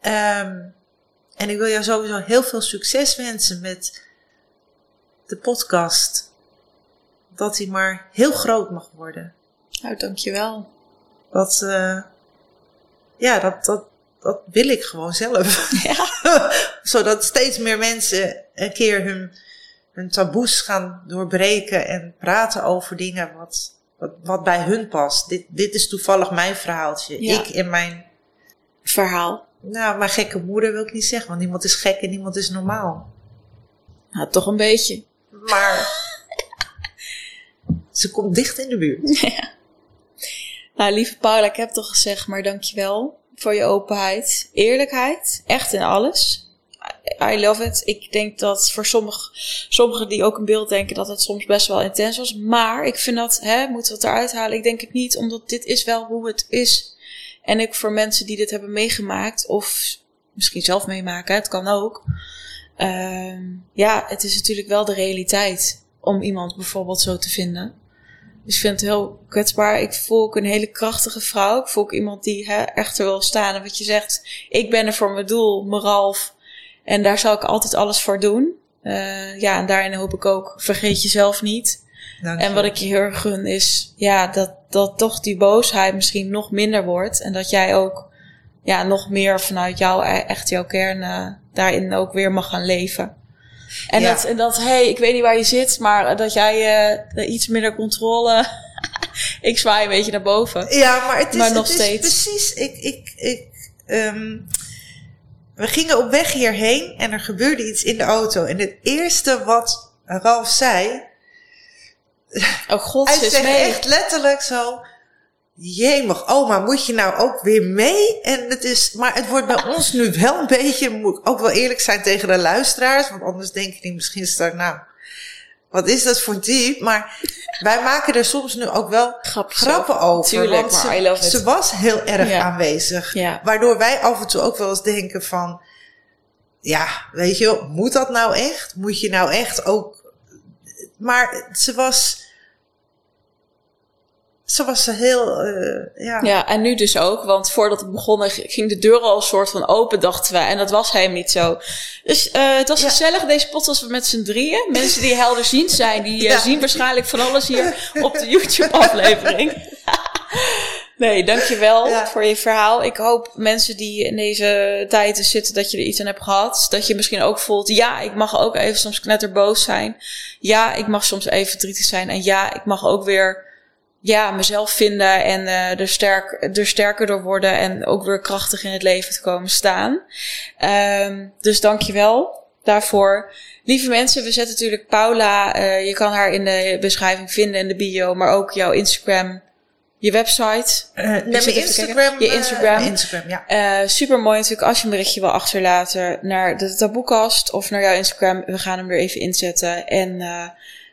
Speaker 2: Um, en ik wil jou sowieso heel veel succes wensen met de podcast. Dat hij maar heel groot mag worden.
Speaker 1: Nou, dankjewel.
Speaker 2: Dat, uh, ja, dat, dat, dat wil ik gewoon zelf. Ja. Zodat steeds meer mensen een keer hun, hun taboes gaan doorbreken en praten over dingen wat, wat, wat bij hun past. Dit, dit is toevallig mijn verhaaltje. Ik in mijn
Speaker 1: verhaal.
Speaker 2: Nou, mijn gekke moeder wil ik niet zeggen, want niemand is gek en niemand is normaal.
Speaker 1: Nou, toch een beetje.
Speaker 2: Maar ze komt dicht in de buurt.
Speaker 1: Ja. Nou, lieve Paula, ik heb toch gezegd, maar dankjewel voor je openheid, eerlijkheid, echt in alles. I love it. Ik denk dat voor sommige, sommigen die ook een beeld denken dat het soms best wel intens was. Maar ik vind dat, hè, moeten we het eruit halen? Ik denk het niet, omdat dit is wel hoe het is. En ik voor mensen die dit hebben meegemaakt, of misschien zelf meemaken, het kan ook. Uh, ja, het is natuurlijk wel de realiteit om iemand bijvoorbeeld zo te vinden. Dus ik vind het heel kwetsbaar. Ik voel ook een hele krachtige vrouw. Ik voel ook iemand die hè, echt wil staan. En wat je zegt, ik ben er voor mijn doel, mijn. En daar zal ik altijd alles voor doen. Uh, ja, en daarin hoop ik ook, vergeet jezelf niet. En wat ik je heel erg gun is, ja, dat, dat toch die boosheid misschien nog minder wordt. En dat jij ook, ja, nog meer vanuit jou, e-, echt jouw kern, uh, daarin ook weer mag gaan leven. En dat, en dat, hey, ik weet niet waar je zit, maar dat jij uh, iets minder controle. ik zwaai een beetje naar boven.
Speaker 2: Ja, maar het is, nog het steeds. Is precies, ik, ik, ik, um, we gingen op weg hierheen en er gebeurde iets in de auto. En het eerste wat Ralf zei,
Speaker 1: Oh god,
Speaker 2: Hij zegt mee. echt letterlijk zo... Jemig, oma, moet je nou ook weer mee? En het is, maar het wordt bij ons nu wel een beetje, moet ik ook wel eerlijk zijn tegen de luisteraars, want anders denken die misschien straks, nou, wat is dat voor type? Maar wij maken er soms nu ook wel grappen over.
Speaker 1: Tuurlijk, want
Speaker 2: ze, ze, was heel erg aanwezig. Ja. Waardoor wij af en toe ook wel eens denken van, ja, weet je, moet dat nou echt? Moet je nou echt ook, maar ze was, zo was ze heel, uh, ja.
Speaker 1: Ja, en nu dus ook, want voordat het begon ging de deur al een soort van open, dachten we. En dat was helemaal niet zo. Dus uh, het was gezellig, deze podcast was met z'n drieën. Mensen die helderziend zijn, die uh, zien waarschijnlijk van alles hier op de YouTube-aflevering. nee, dankjewel ja. voor je verhaal. Ik hoop mensen die in deze tijden zitten, dat je er iets aan hebt gehad. Dat je misschien ook voelt, ja, ik mag ook even soms knetterboos zijn. Ja, ik mag soms even verdrietig zijn. En ja, ik mag ook weer ja, mezelf vinden en uh, er, sterk, er sterker door worden en ook weer krachtig in het leven te komen staan. Um, dus dankjewel daarvoor. Lieve mensen, we zetten natuurlijk Paula, uh, je kan haar in de beschrijving vinden in de bio, maar ook jouw Instagram, je website.
Speaker 2: Uh, nee, mijn Instagram.
Speaker 1: Je Instagram.
Speaker 2: Instagram, ja.
Speaker 1: Super mooi natuurlijk als je een berichtje wil achterlaten naar de taboekast of naar jouw Instagram. We gaan hem er even inzetten. En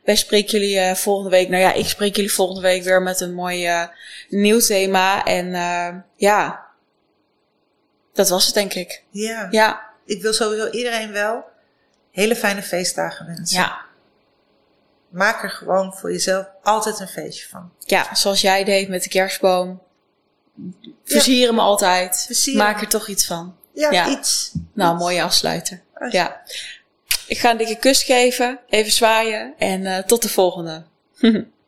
Speaker 1: wij spreken jullie uh, volgende week. Nou ja, ik spreek jullie volgende week weer met een mooi uh, nieuw thema. En uh, ja, dat was het denk ik.
Speaker 2: Ja.
Speaker 1: Ja.
Speaker 2: Ik wil sowieso iedereen wel hele fijne feestdagen wensen.
Speaker 1: Ja.
Speaker 2: Maak er gewoon voor jezelf altijd een feestje van.
Speaker 1: Ja, zoals jij deed met de kerstboom. Versier hem altijd.
Speaker 2: Versier
Speaker 1: Maak er toch iets van.
Speaker 2: Ja,
Speaker 1: Ja.
Speaker 2: iets.
Speaker 1: Nou, mooie afsluiter.
Speaker 2: Als-
Speaker 1: Ja. Ik ga een dikke kus geven, even zwaaien en uh, tot de volgende.